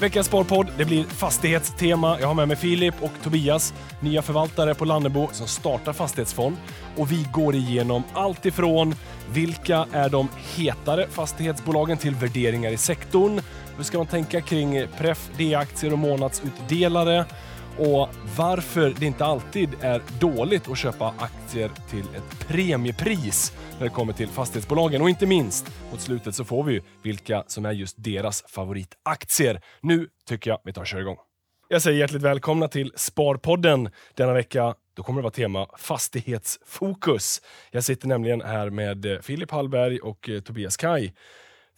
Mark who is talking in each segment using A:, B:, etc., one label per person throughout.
A: Veckans Sparpodd, det blir fastighetstema. Jag har med mig Filip och Tobias, nya förvaltare på Lannebo som startar fastighetsfond. Och vi går igenom allt ifrån vilka är de hetare fastighetsbolagen till värderingar i sektorn. Hur ska man tänka kring pref, D-aktier och månadsutdelare? Och varför det inte alltid är dåligt att köpa aktier till ett premiepris när det kommer till fastighetsbolagen. Och inte minst, mot slutet så får vi ju vilka som är just deras favoritaktier. Nu tycker jag vi tar och kör igång. Jag säger hjärtligt välkomna till Sparpodden. Denna vecka då kommer det vara tema fastighetsfokus. Jag sitter nämligen här med eh, Filip Hallberg och eh, Tobias Kaj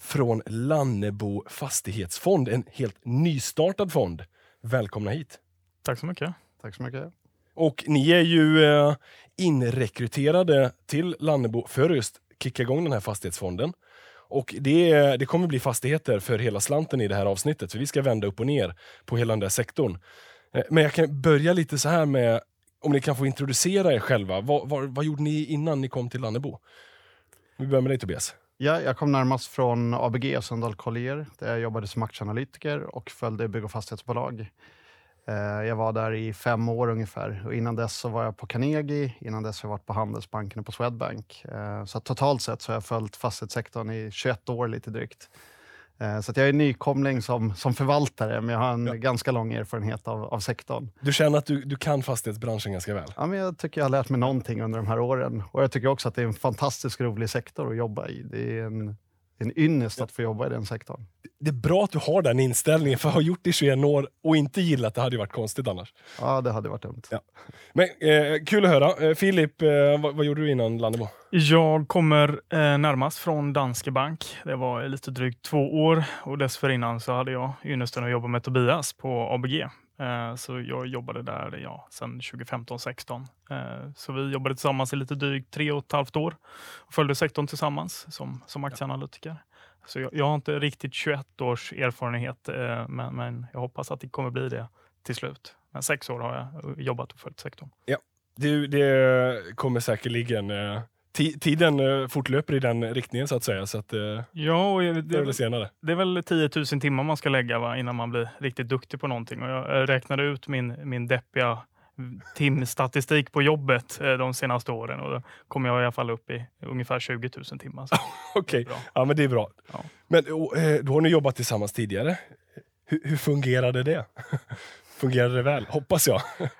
A: från Lannebo fastighetsfond, en helt nystartad fond. Välkomna hit!
B: Tack så mycket.
C: Tack så mycket.
A: Och ni är ju eh, inrekryterade till Lannebo för just kicka igång den här fastighetsfonden. Och det, det kommer bli fastigheter för hela slanten i det här avsnittet, för vi ska vända upp och ner på hela den där sektorn. Eh, men jag kan börja lite så här med, om ni kan få introducera er själva. Vad, vad, vad gjorde ni innan ni kom till Lannebo? Vi börjar med dig Tobias.
C: Ja, jag kom närmast från ABG Sundahl Collier där jag jobbade som aktieanalytiker och följde bygg och fastighetsbolag. Eh, jag var där i fem år ungefär. Och innan dess så var jag på Carnegie, innan dess har jag varit på Handelsbanken och på Swedbank. Eh, så totalt sett så har jag följt fastighetssektorn i 21 år lite drygt. Eh, så jag är nykomling som, som förvaltare, men jag har en ja. ganska lång erfarenhet av, av sektorn.
A: Du känner att du, du kan fastighetsbranschen ganska väl?
C: Ja, men jag tycker jag har lärt mig någonting under de här åren. Och jag tycker också att det är en fantastiskt rolig sektor att jobba i. Det är en en ynnest att få jobba i den sektorn.
A: Det är bra att du har den inställningen, för att ha gjort det i 21 år och inte gillat det hade ju varit konstigt annars.
C: Ja, det hade varit dumt.
A: Ja. Men eh, kul att höra. Eh, Filip, eh, vad, vad, gjorde du innan Lannebo?
B: Jag kommer eh, närmast från Danske Bank. Det var lite drygt två år och dessförinnan så hade jag ynnesten att jobba med Tobias på ABG så jag jobbade där ja, sedan 2015-16. Eh, så vi jobbade tillsammans i lite drygt tre och ett halvt år och följde sektorn tillsammans som, som aktieanalytiker. Så jag, jag har inte riktigt 21 års erfarenhet, eh, men, men jag hoppas att det kommer bli det till slut. Men sex år har jag jobbat och följt sektorn.
A: Ja, det, det kommer säkerligen tiden uh, fortlöper i den riktningen så att säga. Så att, uh,
B: ja, och det,
A: det, är väl senare.
B: det är väl 10 000 timmar man ska lägga va, innan man blir riktigt duktig på någonting. Och jag räknade ut min, min deppiga timstatistik på jobbet de senaste åren och då kom jag i alla fall upp i ungefär 20 000 timmar.
A: Okej, okay. ja men det är bra. Ja. Men då har ni jobbat tillsammans tidigare. Hur, hur fungerade det? fungerade det väl? Hoppas jag.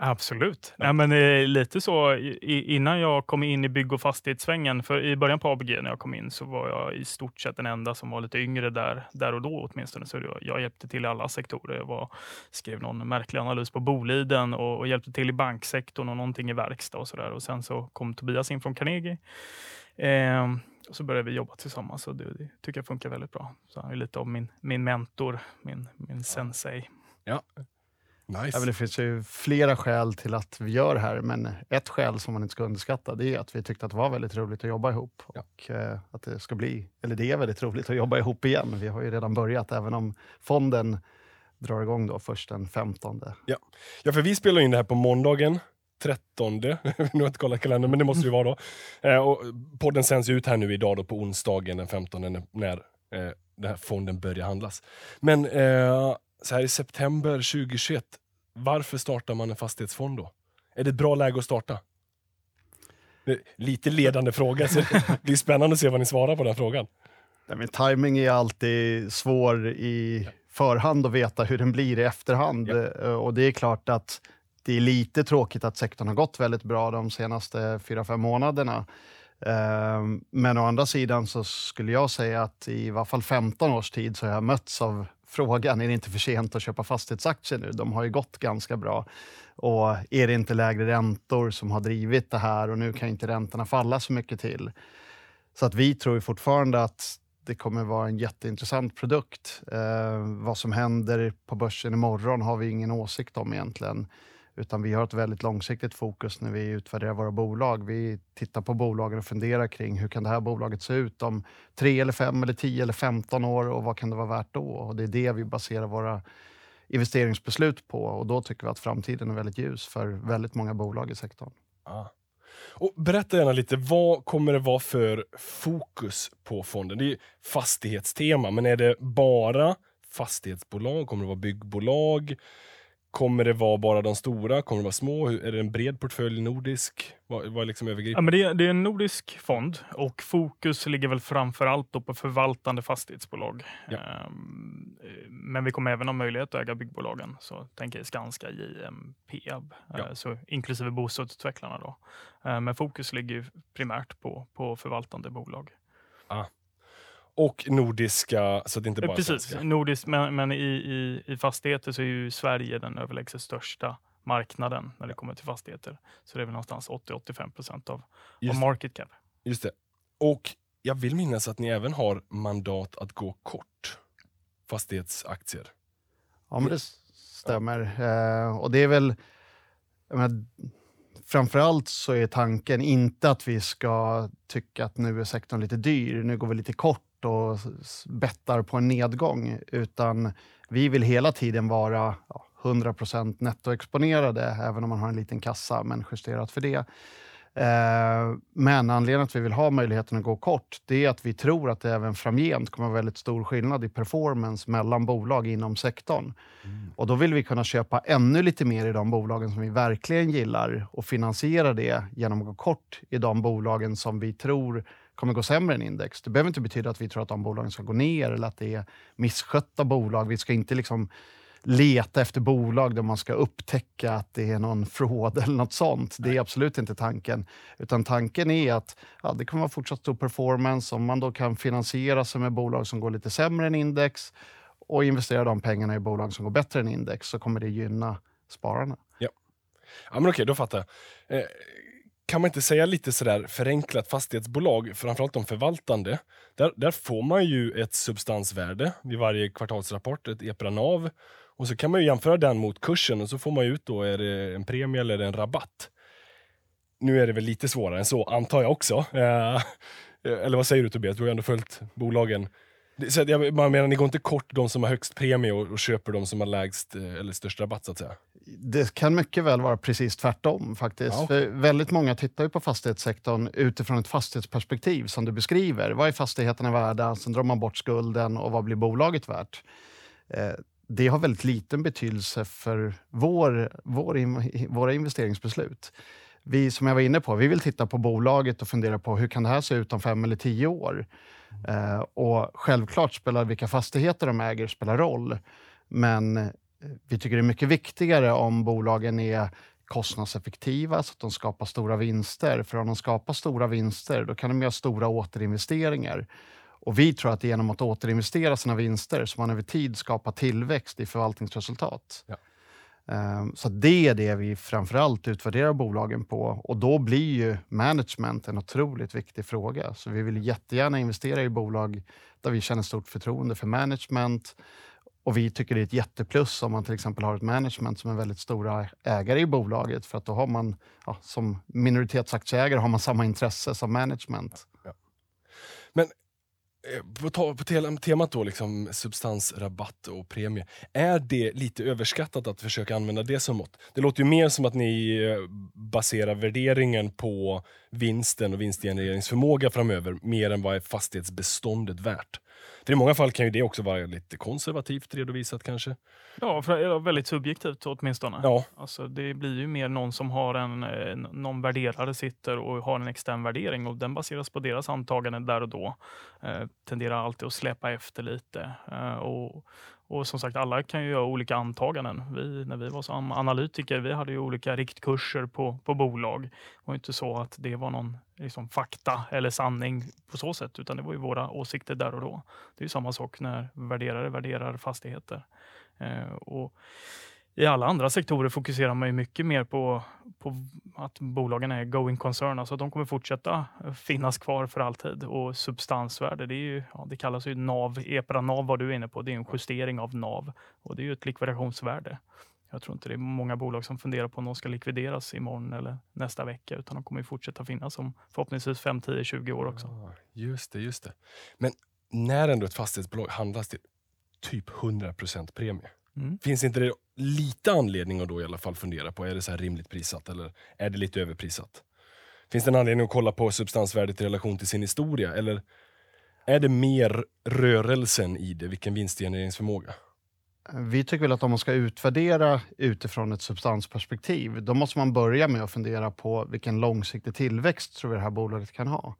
B: Absolut. Ja. Nej, men, eh, lite så i, innan jag kom in i bygg och fastighetssvängen, för i början på ABG när jag kom in så var jag i stort sett den enda som var lite yngre där, där och då åtminstone. Så jag, jag hjälpte till i alla sektorer. Jag var, skrev någon märklig analys på Boliden och, och hjälpte till i banksektorn och någonting i verkstad och sådär. Och sen så kom Tobias in från Carnegie. Eh, och så började vi jobba tillsammans och det, det tycker jag funkar väldigt bra. Så han är lite av min, min mentor, min, min sensei.
A: Ja, Nice.
C: det finns ju flera skäl till att vi gör det här, men ett skäl som man inte ska underskatta det är att vi tyckte att det var väldigt roligt att jobba ihop. Ja. Och eh, att det ska bli, eller det är väldigt roligt att jobba ihop igen. Vi har ju redan börjat, även om fonden drar igång då först den 15.
A: Ja, ja för vi spelar in det här på måndagen 13. nu har jag inte kollat kalendern, men det måste det vara då. Eh, och podden sänds ut här nu idag då på onsdagen den 15 när eh, den här fonden börjar handlas. Men eh, så här i september 2021, varför startar man en fastighetsfond då? Är det ett bra läge att starta? Lite ledande fråga, så det blir spännande att se vad ni svarar på den frågan.
C: Ja, men timing är alltid svår i förhand att veta hur den blir i efterhand. Ja. Eh, och det är klart att det är lite tråkigt att sektorn har gått väldigt bra de senaste fyra fem månaderna. Eh, men å andra sidan så skulle jag säga att i varje fall 15 års tid så har jag mötts av frågan, är det inte för sent att köpa fastighetsaktier nu? De har ju gått ganska bra. Och är det inte lägre räntor som har drivit det här och nu kan inte räntorna falla så mycket till? Så att vi tror fortfarande att det kommer vara en jätteintressant produkt. Eh, vad som händer på börsen imorgon har vi ingen åsikt om egentligen. Utan vi har ett väldigt långsiktigt fokus när vi utvärderar våra bolag. Vi tittar på bolagen och funderar kring hur kan det här bolaget se ut om tre, eller fem, eller tio eller femton år och vad kan det vara värt då? Och det är det vi baserar våra investeringsbeslut på och då tycker vi att framtiden är väldigt ljus för väldigt många bolag i sektorn.
A: Ah. Och berätta gärna lite, vad kommer det vara för fokus på fonden? Det är fastighetstema, men är det bara fastighetsbolag? Kommer det vara byggbolag? Kommer det vara bara de stora? Kommer det vara små? Är det en bred portfölj, nordisk? Vad, vad liksom övergripande?
B: Ja, men det, är, det är en nordisk fond och fokus ligger väl framför allt på förvaltande fastighetsbolag.
A: Ja.
B: Ehm, men vi kommer även ha möjlighet att äga byggbolagen. Så tänker jag Skanska, JM, Peab,
A: Ja.
B: eh, så inklusive bostadsutvecklarna. Då. Eh, men fokus ligger primärt på, på förvaltande bolag.
A: Och nordiska, så att det inte bara är
B: Precis,
A: svenska.
B: nordiskt, men, men i, i, i fastigheter så är ju Sverige den överlägset största marknaden när det kommer till fastigheter. Så det är väl någonstans 80-85 procent av, av market cap.
A: just det. Och jag vill minnas att ni även har mandat att gå kort fastighetsaktier.
C: Ja, men det stämmer. Eh, och det är väl... Jag menar, framförallt så är tanken inte att vi ska tycka att nu är sektorn lite dyr, nu går vi lite kort och s- bettar på en nedgång, utan vi vill hela tiden vara ja, 100% nettoexponerade, även om man har en liten kassa, men justerat för det. Eh, Men anledningen att vi vill ha möjligheten att gå kort, det är att vi tror att det även framgent kommer att vara väldigt stor skillnad i performance mellan bolag inom sektorn. Och då vill vi kunna köpa ännu lite mer i de bolagen som vi verkligen gillar och finansiera det genom att gå kort i de bolagen som vi tror kommer gå sämre än index. Det behöver inte betyda att vi tror att de bolagen ska gå ner eller att det är misskötta bolag. Vi ska inte liksom leta efter bolag där man ska upptäcka att det är någon fraud eller något sånt. Det är absolut inte tanken. Utan tanken är att ja, det kommer vara fortsatt stor performance om man då kan finansiera sig med bolag som går lite sämre än index och investera de pengarna i bolag som går bättre än index så kommer det gynna spararna.
A: Ja, men okej, då fattar jag. Eh, kan man inte säga lite sådär förenklat fastighetsbolag, framförallt de förvaltande, där, där får man ju ett substansvärde vid varje kvartalsrapport, ett EPRA-NAV. Och så kan man ju jämföra den mot kursen och så får man ju ut då, är det en premie eller en rabatt? Nu är det väl lite svårare än så, antar jag också. Eh, eh eller vad säger du Tobias? Du har ju ändå följt bolagen. Så jag man menar, ni går inte kort de som har högst premie och, och köper de som har lägst eh, eller störst rabatt så att säga?
C: Det kan mycket väl vara precis tvärtom. faktiskt.
A: Ja.
C: För väldigt många tittar ju på fastighetssektorn utifrån ett fastighetsperspektiv som du beskriver. Vad är fastigheterna värda? Sen drar man bort skulden och vad blir bolaget värt? Eh, det har väldigt liten betydelse för vår, vår, in- våra investeringsbeslut. Vi, som jag var inne på, vi vill titta på bolaget och fundera på hur kan det här se ut om fem eller tio år? Eh, och självklart spelar vilka fastigheter de äger spelar roll. Men eh, vi tycker det är mycket viktigare om bolagen är kostnadseffektiva så att de skapar stora vinster. För om de skapar stora vinster då kan de göra stora återinvesteringar. Och vi tror att det är genom att återinvestera sina vinster som man över tid skapar tillväxt i förvaltningsresultat.
A: Ja.
C: Ehm, så det är det vi framförallt utvärderar bolagen på och då blir ju management en otroligt viktig fråga. Så vi vill jättegärna investera i bolag där vi känner stort förtroende för management och vi tycker det är ett jätteplus om man till exempel har ett management som är väldigt stora ägare i bolaget för att då har man ja, som minoritetsaktieägare har man samma intresse som management.
A: Eh, Eh, på, ta, på temat då, liksom substansrabatt och premie. Är det lite överskattat att försöka använda det som mått? Det låter ju mer som att ni eh, baserar värderingen på vinsten och vinstgenereringsförmåga framöver, mer än vad är fastighetsbeståndet värt? För i många fall kan ju det också vara lite konservativt redovisat kanske.
B: Ja, för, väldigt subjektivt åtminstone.
A: Ja,
B: Alltså, det blir ju mer någon som har en, eh, någon värderare sitter och har en extern värdering och den baseras på deras antaganden där och då. Eh, tenderar alltid att släpa efter lite. Eh, och, och som sagt, alla kan ju göra olika antaganden. Vi, när vi var som analytiker, vi hade ju olika riktkurser på, på bolag. Det var inte så att det var någon liksom, fakta eller sanning på så sätt, utan det var ju våra åsikter där och då. Det är ju samma sak när värderare värderar fastigheter. Eh, och i alla andra sektorer fokuserar man ju mycket mer på, på att bolagen är going concern, alltså att de kommer fortsätta finnas kvar för alltid. Och substansvärde, det, är ju, ja, det kallas ju NAV, EPRA-NAV vad du är inne på, det är en justering av NAV och det är ju ett likvidationsvärde. Jag tror inte det är många bolag som funderar på om de ska likvideras imorgon eller nästa vecka, utan de kommer ju fortsätta finnas om förhoppningsvis 5, 10, 20 år också.
A: Ah, just det, just det. Men när ändå ett fastighetsbolag handlas till typ 100% premie,
B: Mm.
A: finns inte det lite anledning att då i alla fall fundera på, är det så här rimligt prissatt eller är det lite överprissatt? Finns det en anledning att kolla på substansvärdet i relation till sin historia? Eller Är det mer rörelsen i det, vilken vinstgenereringsförmåga?
C: Vi tycker väl att om man ska utvärdera utifrån ett substansperspektiv, då måste man börja med att fundera på vilken långsiktig tillväxt tror vi det här bolaget kan ha.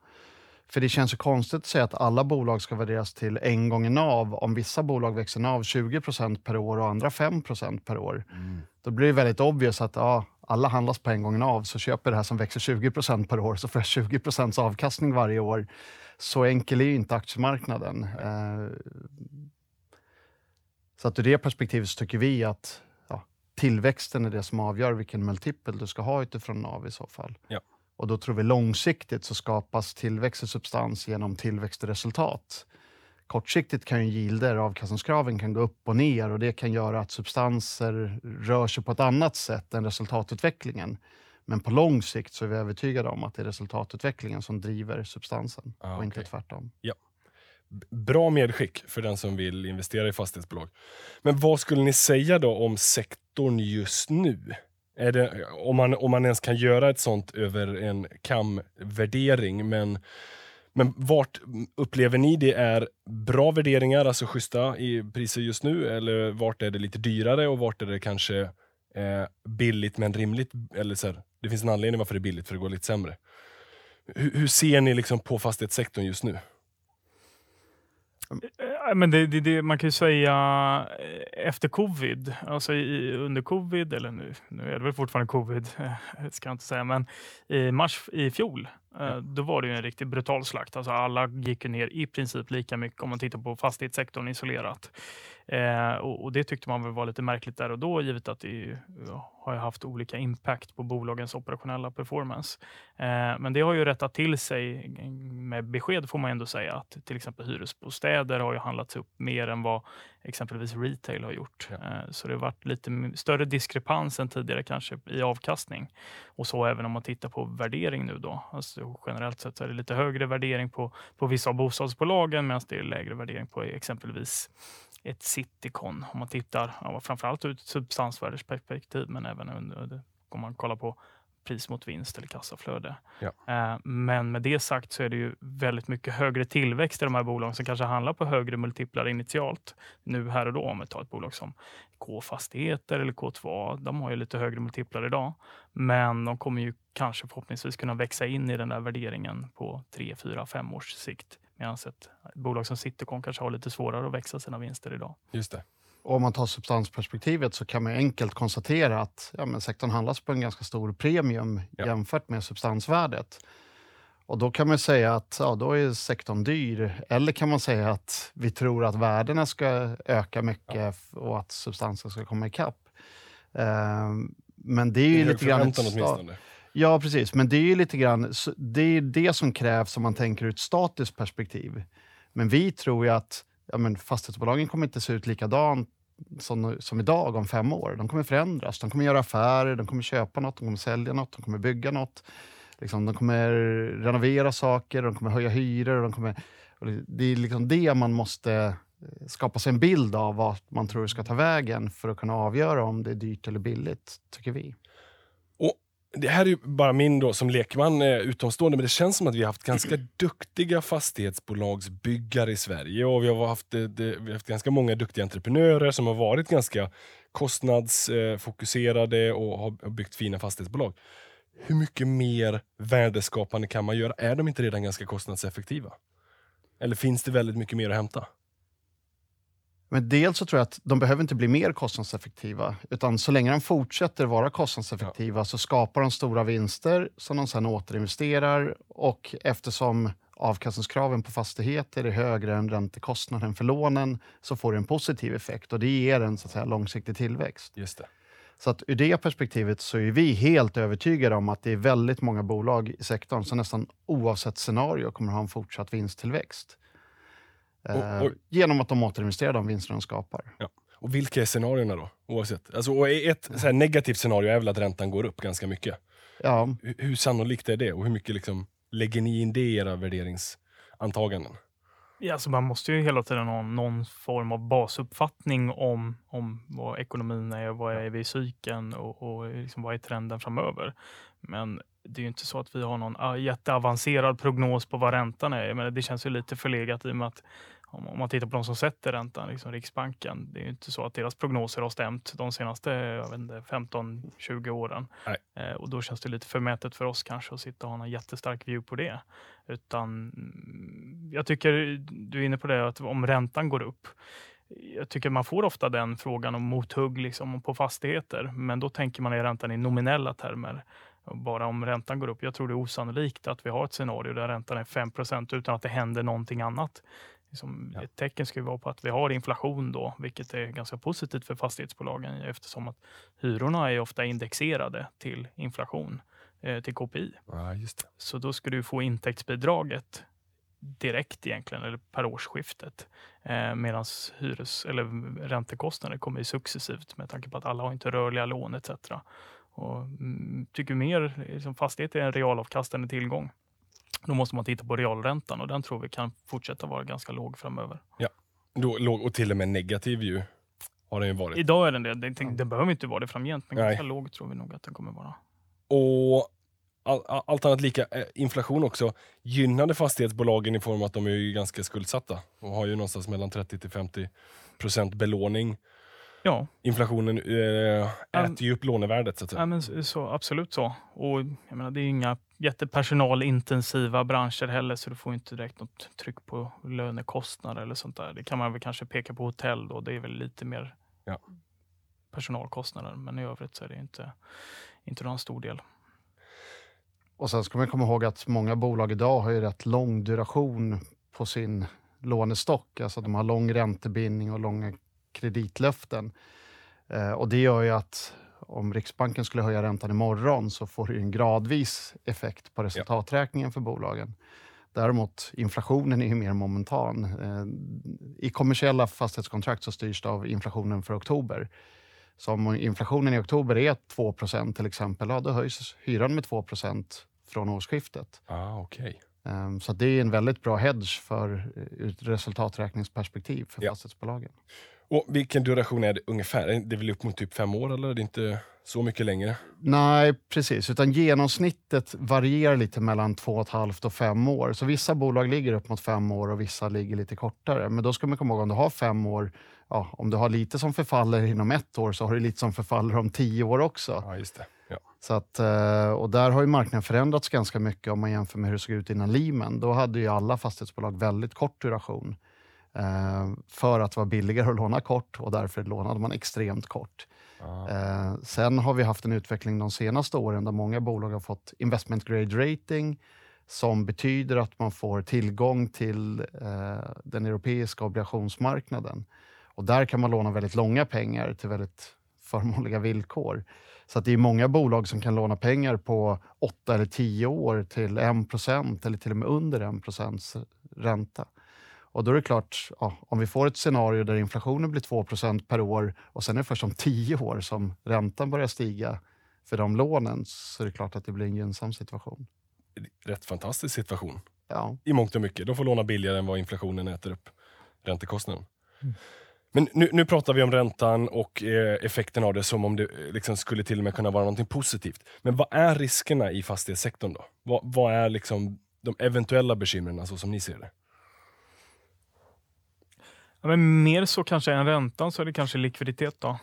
C: För det känns ju konstigt att säga att alla bolag ska värderas till en gång i NAV om vissa bolag växer NAV 20% per år och andra 5% per år. Mm. Då blir det väldigt obvious att ja, alla handlas på en gång i NAV, så köper det här som växer 20% per år så får jag 20% avkastning varje år. Så enkel är ju inte aktiemarknaden. Eh, så att ur det perspektivet så tycker vi att ja, tillväxten är det som avgör vilken multipel du ska ha utifrån NAV i så fall.
A: Ja.
C: Och då tror vi långsiktigt så skapas tillväxt och substans genom tillväxt och resultat. Kortsiktigt kan ju yielder, avkastningskraven, kan gå upp och ner och det kan göra att substanser rör sig på ett annat sätt än resultatutvecklingen. Men på lång sikt så är vi övertygade om att det är resultatutvecklingen som driver substansen ah, och okay. inte tvärtom.
A: Ja. Bra medskick för den som vill investera i fastighetsbolag. Men vad skulle ni säga då om sektorn just nu? Är det, om, man, om man ens kan göra ett sånt över en kamvärdering. Men, men vart upplever ni det är bra värderingar, alltså schyssta i priser just nu? Eller vart är det lite dyrare och vart är det kanske eh, billigt men rimligt? Eller så här, det finns en anledning varför det är billigt, för det går lite sämre. Hur, hur ser ni liksom på fastighetssektorn just nu?
B: Men det, det, det, man kan ju säga eh, efter covid, alltså i, under covid, eller nu, nu är det väl fortfarande covid, ska jag inte säga, men i mars i fjol Eh, då var det ju en riktigt brutal slakt. Alltså alla gick ner i princip lika mycket om man tittar på fastighetssektorn isolerat. Eh, och, och, Det tyckte man väl var lite märkligt där och då, givet att det ja, har haft olika impact på bolagens operationella performance. Eh, men det har ju rättat till sig med besked, får man ändå säga, att till exempel hyresbostäder har ju handlats upp mer än vad exempelvis retail har gjort. Ja. Eh, så det har varit lite större diskrepans än tidigare kanske i avkastning. Och så även om man tittar på värdering nu då. Alltså generellt sett är det lite högre värdering på, på vissa av bostadsbolagen medan det är lägre värdering på exempelvis ett Citycon. Om man tittar ja, framförallt ur ett substansvärdesperspektiv men även under, om man kollar på pris mot vinst eller kassaflöde.
A: Ja.
B: Eh, men med det sagt så är det ju väldigt mycket högre tillväxt i de här bolagen som kanske handlar på högre multiplar initialt nu här och då. Om vi tar ett bolag som K-fastigheter eller K2A. De har ju lite högre multiplar idag, men de kommer ju kanske förhoppningsvis kunna växa in i den där värderingen på 3, 4, 5 års sikt. Medan ett bolag som Citycon kanske har lite svårare att växa sina vinster idag.
A: Just det.
C: Och om man tar substansperspektivet så kan man enkelt konstatera att ja, men sektorn handlas på en ganska stor premium ja. jämfört med substansvärdet. Och då kan man säga att ja, då är sektorn dyr. Eller kan man säga att vi tror att värdena ska öka mycket ja. och att substansen ska komma ikapp. Uh, men det är ju lite grann...
A: Ett,
C: ja, precis. Men det är ju lite grann det, är det som krävs om man tänker ur ett statiskt perspektiv. Men vi tror ju att ja, men fastighetsbolagen kommer inte se ut likadant som, som idag om fem år. De kommer förändras. De kommer göra affärer, de kommer köpa något, de kommer sälja något, de kommer bygga något. Liksom, de kommer renovera saker, de kommer höja hyror. De kommer, det är liksom det man måste eh, skapa sig en bild av vad man tror ska ta vägen för att kunna avgöra om det är dyrt eller billigt, tycker vi
A: det här är ju bara min då som lekman eh, utomstående, men det känns som att vi har haft ganska duktiga fastighetsbolagsbyggare i Sverige och vi har haft, det, det, vi har haft ganska många duktiga entreprenörer som har varit ganska kostnadsfokuserade och har byggt fina fastighetsbolag. Hur mycket mer värdeskapande kan man göra? Är de inte redan ganska kostnadseffektiva? Eller finns det väldigt mycket mer att hämta?
C: Men dels så tror jag att de behöver inte bli mer kostnadseffektiva, utan så länge de fortsätter vara kostnadseffektiva ja. så skapar de stora vinster som de sedan återinvesterar och eftersom avkastningskraven på fastigheter är högre än räntekostnaden för lånen så får det en positiv effekt och det ger en så att säga, långsiktig tillväxt.
A: Just det.
C: Så att ur det perspektivet så är vi helt övertygade om att det är väldigt många bolag i sektorn som nästan oavsett scenario kommer att ha en fortsatt vinsttillväxt. Och, och, eh, genom att de återinvesterar de vinster de skapar.
A: Ja. Och vilka är scenarierna då? Oavsett. Alltså, ett så negativt scenario är väl att räntan går upp ganska mycket.
C: Ja.
A: Hur, hur sannolikt är det och hur mycket liksom, lägger ni in det i era värderingsantaganden?
B: Ja, alltså man måste ju hela tiden ha någon form av basuppfattning om, om vad ekonomin är, vad är vi i cykeln och, och liksom vad är trenden framöver. Men det är ju inte så att vi har någon ah, jätteavancerad prognos på vad räntan är. Men det känns ju lite förlegat i och med att om man tittar på de som sätter räntan, liksom Riksbanken, det är ju inte så att deras prognoser har stämt de senaste 15-20 åren. Eh, och då känns det lite förmätet för oss kanske att sitta och ha en jättestark view på det. Utan mm, jag tycker, du är inne på det, att om räntan går upp, jag tycker man får ofta den frågan om mothugg liksom, på fastigheter, men då tänker man i räntan i nominella termer. Bara om räntan går upp. Jag tror det är osannolikt att vi har ett scenario där räntan är 5% utan att det händer någonting annat. Liksom, ja. Ett tecken ska vara på att vi har inflation då, vilket är ganska positivt för fastighetsbolagen eftersom att hyrorna är ofta indexerade till inflation, eh, till KPI.
A: Ja,
B: Så då ska du få intäktsbidraget direkt egentligen, eller per årsskiftet. Eh, Medan hyres eller räntekostnader kommer successivt med tanke på att alla har inte rörliga lån etc. Och, mm, tycker mer liksom, fastighet är en realavkastande tillgång. Då måste man titta på realräntan och den tror vi kan fortsätta vara ganska låg framöver.
A: Ja, då, låg och till och med negativ ju har den ju varit.
B: Idag är den det. Den, den, den behöver inte vara det framgent, men Nej. ganska låg tror vi nog att den kommer vara.
A: Och all, allt annat lika, eh, inflation också gynnade fastighetsbolagen i form av att de är ganska skuldsatta och har ju någonstans mellan 30 till 50 procent belåning.
B: Ja.
A: Inflationen äh, äter ju upp lånevärdet. Så,
B: att säga. Ja, men så, absolut så. Och jag menar, det är inga jättepersonalintensiva branscher heller, så du får inte direkt något tryck på lönekostnader eller sånt där. Det kan man väl kanske peka på hotell då. Det är väl lite mer
A: ja.
B: personalkostnader, men i övrigt så är det inte, inte någon stor del.
C: Och sen ska man komma ihåg att många bolag idag har ju rätt lång duration på sin lånestock. Alltså de har lång räntebindning och långa kreditlöften. Eh, och det gör ju att om Riksbanken skulle höja räntan imorgon så får det en gradvis effekt på resultaträkningen för bolagen. Däremot inflationen är ju mer momentan. Eh, I kommersiella fastighetskontrakt så styrs det av inflationen för oktober. Så om inflationen i oktober är 2% till exempel, ja, då höjs hyran med 2% från årsskiftet.
A: Ah, okay.
C: Ehm, så det är en väldigt bra hedge för, ur ett resultaträkningsperspektiv för ja. fastighetsbolagen.
A: Och vilken duration är det ungefär? Det är väl upp mot typ fem år eller är det inte så mycket längre?
C: Nej, precis. Utan genomsnittet varierar lite mellan två och ett halvt och fem år. Så vissa bolag ligger upp mot fem år och vissa ligger lite kortare. Men då ska man komma ihåg om du har fem år, ja, om du har lite som förfaller inom ett år så har du lite som förfaller om tio år också.
A: Ja, just det. Ja.
C: Så att, eh, och där har ju marknaden förändrats ganska mycket om man jämför med hur det såg ut innan Lehman. Då hade ju alla fastighetsbolag väldigt kort duration för att vara billigare att låna kort och därför lånade man extremt kort. Eh, sen har vi haft en utveckling de senaste åren där många bolag har fått investment grade rating som betyder att man får tillgång till eh, den europeiska obligationsmarknaden. Och där kan man låna väldigt långa pengar till väldigt förmånliga villkor. Så det är många bolag som kan låna pengar på 8 eller 10 år till 1% eller till och med under 1% ränta. Och då är det klart, ja, om vi får ett scenario där inflationen blir 2% per år och sen är det först om 10 år som räntan börjar stiga för de lånen så är det klart att det blir en gynnsam situation.
A: Rätt fantastisk situation
C: ja.
A: i mångt och mycket. De får låna billigare än vad inflationen äter upp räntekostnaden. Mm. Men nu, nu, pratar vi om räntan och eh, effekten av det som om det eh, liksom skulle till och med kunna vara något positivt. Men vad är riskerna i fastighetssektorn då? Vad, vad är liksom de eventuella bekymren, så som ni ser det?
B: Ja, men mer så kanske än räntan så är det kanske likviditet då.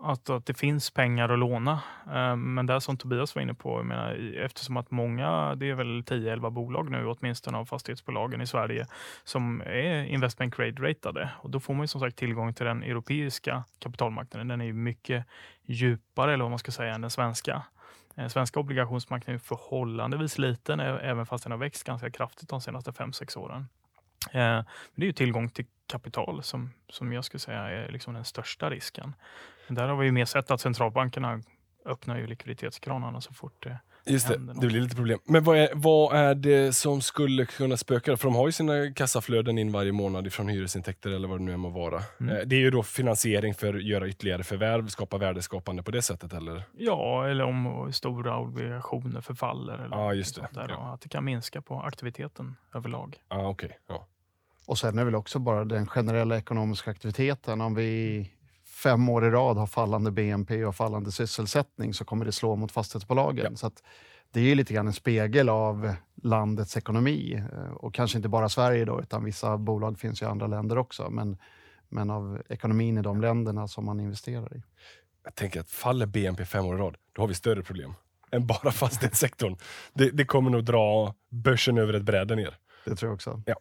B: Att, att det finns pengar att låna. Eh, men det som Tobias var inne på, jag menar, eftersom att många, det är väl 10-11 bolag nu åtminstone av fastighetsbolagen i Sverige som är investment grade-ratade. Och då får man ju som sagt tillgång till den europeiska kapitalmarknaden. Den är ju mycket djupare, eller vad man ska säga, än den svenska. Den svenska obligationsmarknaden är förhållandevis liten, även fast den har växt ganska kraftigt de senaste 5-6 åren. Eh, men det är ju tillgång till kapital som, som jag skulle säga är liksom den största risken. Där har vi ju mer sett att centralbankerna öppnar ju likviditetskranarna så fort det
A: Just det, det blir lite problem. Men vad är, vad är det som skulle kunna spöka? För de har ju sina kassaflöden in varje månad från hyresintäkter eller vad det nu må vara. Mm. Eh, det är ju då finansiering för att göra ytterligare förvärv, skapa värdeskapande på det sättet eller?
B: Ja, eller om stora obligationer förfaller. Eller
A: ja, just det.
B: Där, ja. Att det kan minska på aktiviteten överlag.
A: Ja, okay. ja.
C: Och sen är väl också bara den generella ekonomiska aktiviteten. Om vi fem år i rad har fallande BNP och fallande sysselsättning så kommer det slå mot fastighetsbolagen. Ja. Så det är lite grann en spegel av landets ekonomi. Eh, och kanske inte bara Sverige då, utan vissa bolag finns i andra länder också. Men, men av ekonomin i de länderna som man investerar i.
A: Jag tänker att faller BNP fem år i rad, då har vi större problem än bara fastighetssektorn. det, det kommer nog dra börsen över ett bräde ner.
C: Det tror jag också.
A: Ja.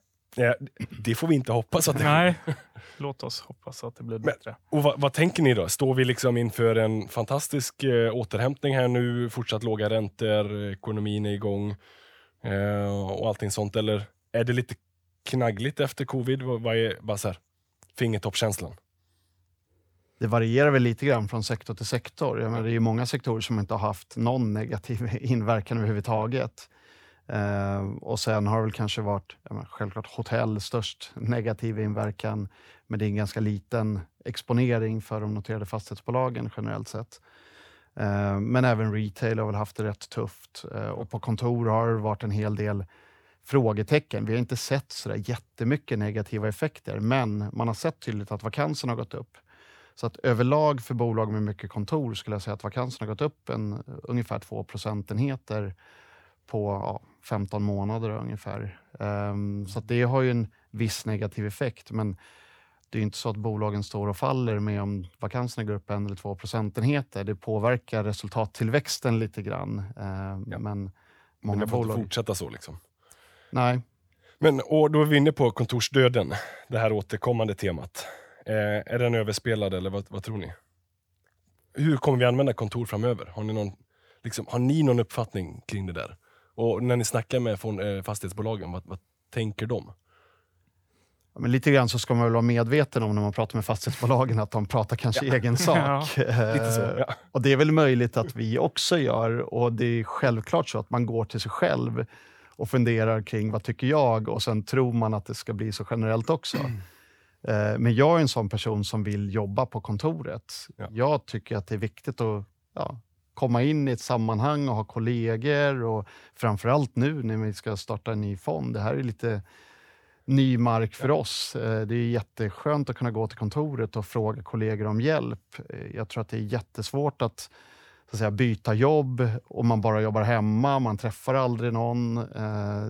A: Det får vi inte hoppas att det
B: Nej, låt oss hoppas att det blir bättre.
A: Men, och vad, vad, tänker ni då? Står vi liksom inför en fantastisk eh, återhämtning här nu? Fortsatt låga räntor, ekonomin är igång eh, och allting sånt. Eller är det lite knaggligt efter covid? Vad, vad är bara så här, fingertoppskänslan?
C: Det varierar väl lite grann från sektor till sektor. Jag menar, det är många sektorer som inte har haft någon negativ inverkan överhuvudtaget. Eh, och sen har det väl kanske varit, menar, självklart hotell störst negativ inverkan, men det är en ganska liten exponering för de noterade fastighetsbolagen generellt sett. Eh, men även retail har väl haft det rätt tufft eh, och på kontor har det varit en hel del frågetecken. Vi har inte sett så där jättemycket negativa effekter, men man har sett tydligt att vakansen har gått upp. Så att överlag för bolag med mycket kontor skulle jag säga att vakansen har gått upp en, ungefär 2 procentenheter på ja, 15 månader ungefär. Um, så det har ju en viss negativ effekt. Men det är inte så att bolagen står och faller med om vakanserna går upp en eller två procentenheter. Det påverkar resultattillväxten lite grann. Um, ja. Men många
A: men det får
C: bolag...
A: inte fortsätta så liksom?
C: Nej.
A: Men och då är vi inne på kontorsdöden, det här återkommande temat. Eh, är den överspelad eller vad, vad, tror ni? Hur kommer vi använda kontor framöver? Har ni, någon, liksom, har ni någon uppfattning kring det där? Och när ni snackar med eh, fastighetsbolagen, vad, vad tänker de?
C: Ja, men lite grann så ska man väl vara medveten om när man pratar med fastighetsbolagen att de pratar kanske ja. egen sak.
A: Ja, så, ja.
C: Eh, och det är väl möjligt att vi också gör och det är självklart så att man går till sig själv och funderar kring vad tycker jag och sen tror man att det ska bli så generellt också. Mm. Men jag är en sån person som vill jobba på kontoret. Jag tycker att det är viktigt att ja, komma in i ett sammanhang och ha kollegor och framförallt nu när vi ska starta en ny fond. Det här är lite ny mark för oss. Eh, det är jätteskönt att kunna gå till kontoret och fråga kollegor om hjälp. Eh, jag tror att det är jättesvårt att, så att säga, byta jobb om man bara jobbar hemma, man träffar aldrig någon. Eh,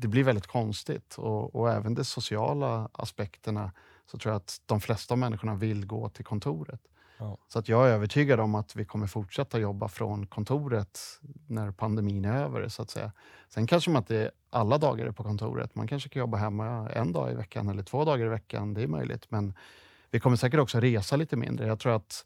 C: det blir väldigt konstigt och, och även de sociala aspekterna så tror jag att de flesta människorna vill gå till kontoret. Så att jag är övertygad om att vi kommer fortsätta jobba från kontoret när pandemin är över. så att säga. Sen kanske man inte alla dagar är på kontoret. Man kanske kan jobba hemma en dag i veckan eller två dagar i veckan. Det är möjligt. Men vi kommer säkert också resa lite mindre. Jag tror att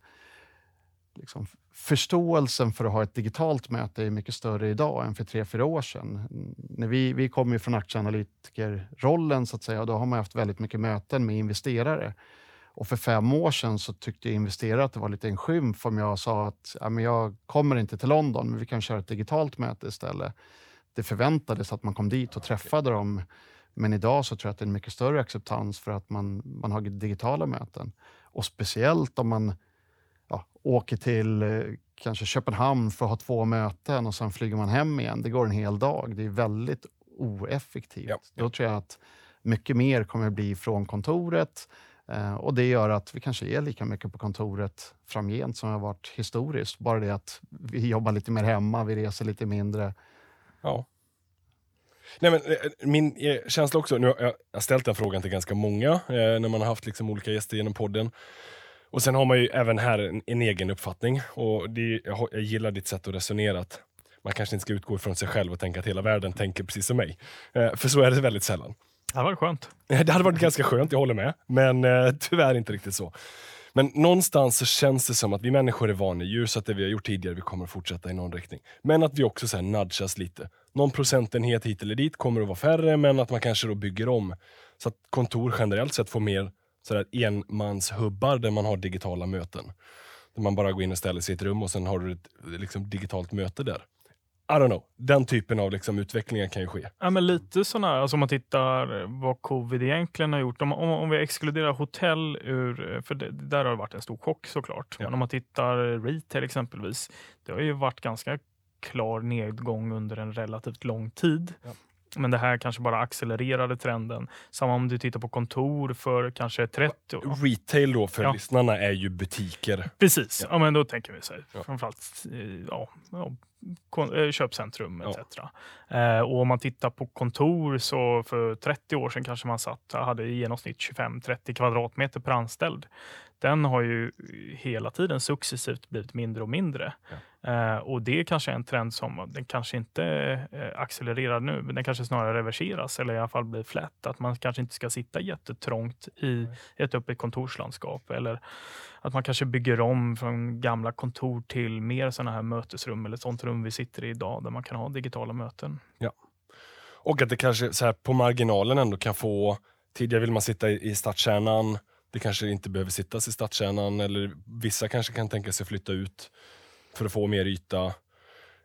C: liksom, förståelsen för att ha ett digitalt möte är mycket större idag än för tre, fyra år sedan. När vi, vi kommer från aktieanalytikerrollen så att säga och då har man haft väldigt mycket möten med investerare. Och för fem år sedan så tyckte investerare att det var lite en skymf om jag sa att ja, men jag kommer inte till London, men vi kan köra ett digitalt möte istället. Det förväntades att man kom dit och träffade dem. Men idag så tror jag att det är en mycket större acceptans för att man, man har digitala möten. Och speciellt om man ja, åker till eh, kanske Köpenhamn för att ha två möten och sen flyger man hem igen. Det går en hel dag. Det är väldigt oeffektivt. Ja. Då tror jag att mycket mer kommer att bli från kontoret Eh, och det gör att vi kanske är lika mycket på kontoret framgent som vi har varit historiskt. Bara det att vi jobbar lite mer hemma, vi reser lite mindre.
A: Ja. Nej, men, eh, min eh, känsla också, nu har jag ställt den frågan till ganska många eh, när man har haft liksom, olika gäster genom podden. Och Sen har man ju även här en, en egen uppfattning. Och det, jag, jag, gillar ditt sätt att resonera. Att man kanske inte ska utgå ifrån sig själv och tänka att hela världen tänker precis som mig. Eh, för så är det väldigt sällan.
B: Det hade varit skönt.
A: Det hade varit ganska skönt, jag håller med. Men eh, tyvärr inte riktigt så. Men någonstans så känns det som att vi människor är vanedjur, så att det vi har gjort tidigare vi kommer att fortsätta i någon riktning. Men att vi också så här nudgas lite. Någon procentenhet hit eller dit kommer att vara färre, men att man kanske då bygger om. Så att kontor generellt sett får mer sådär enmanshubbar där man har digitala möten. Där man bara går in och ställer sig i ett rum och sen har du ett liksom, digitalt möte där. I don't know. Den typen av liksom utvecklingar kan ju ske.
B: Ja, men lite sådana, alltså om man tittar vad covid egentligen har gjort. Om, om, om vi exkluderar hotell ur, för det, där har det varit en stor chock såklart. Ja. Men om man tittar retail exempelvis, det har ju varit ganska klar nedgång under en relativt lång tid. Ja. Men det här kanske bara accelererade trenden. Samma om du tittar på kontor för kanske 30 år.
A: Retail då för
B: Ja.
A: lyssnarna är ju butiker.
B: Precis, ja.
A: Ja.
B: men då tänker vi så här,
A: Ja.
B: framförallt eh, ja, ja, eh, köpcentrum
A: Ja.
B: etc. Eh, och om man tittar på kontor så för 30 år sedan kanske man satt, hade i genomsnitt 25-30 kvadratmeter per anställd. Den har ju hela tiden successivt blivit mindre och mindre. Eh, och det kanske är en trend som den kanske inte eh, accelererar nu, men den kanske snarare reverseras eller i alla fall blir flat. Att man kanske inte ska sitta jättetrångt i ett öppet kontorslandskap eller att man kanske bygger om från gamla kontor till mer sådana här mötesrum eller sånt rum vi sitter i idag där man kan ha digitala möten.
A: Och att det kanske så här, på marginalen ändå kan få... Tidigare vill man sitta i, i stadskärnan. Det kanske inte behöver sittas i stadskärnan. Eller vissa kanske kan tänka sig flytta ut för att få mer yta.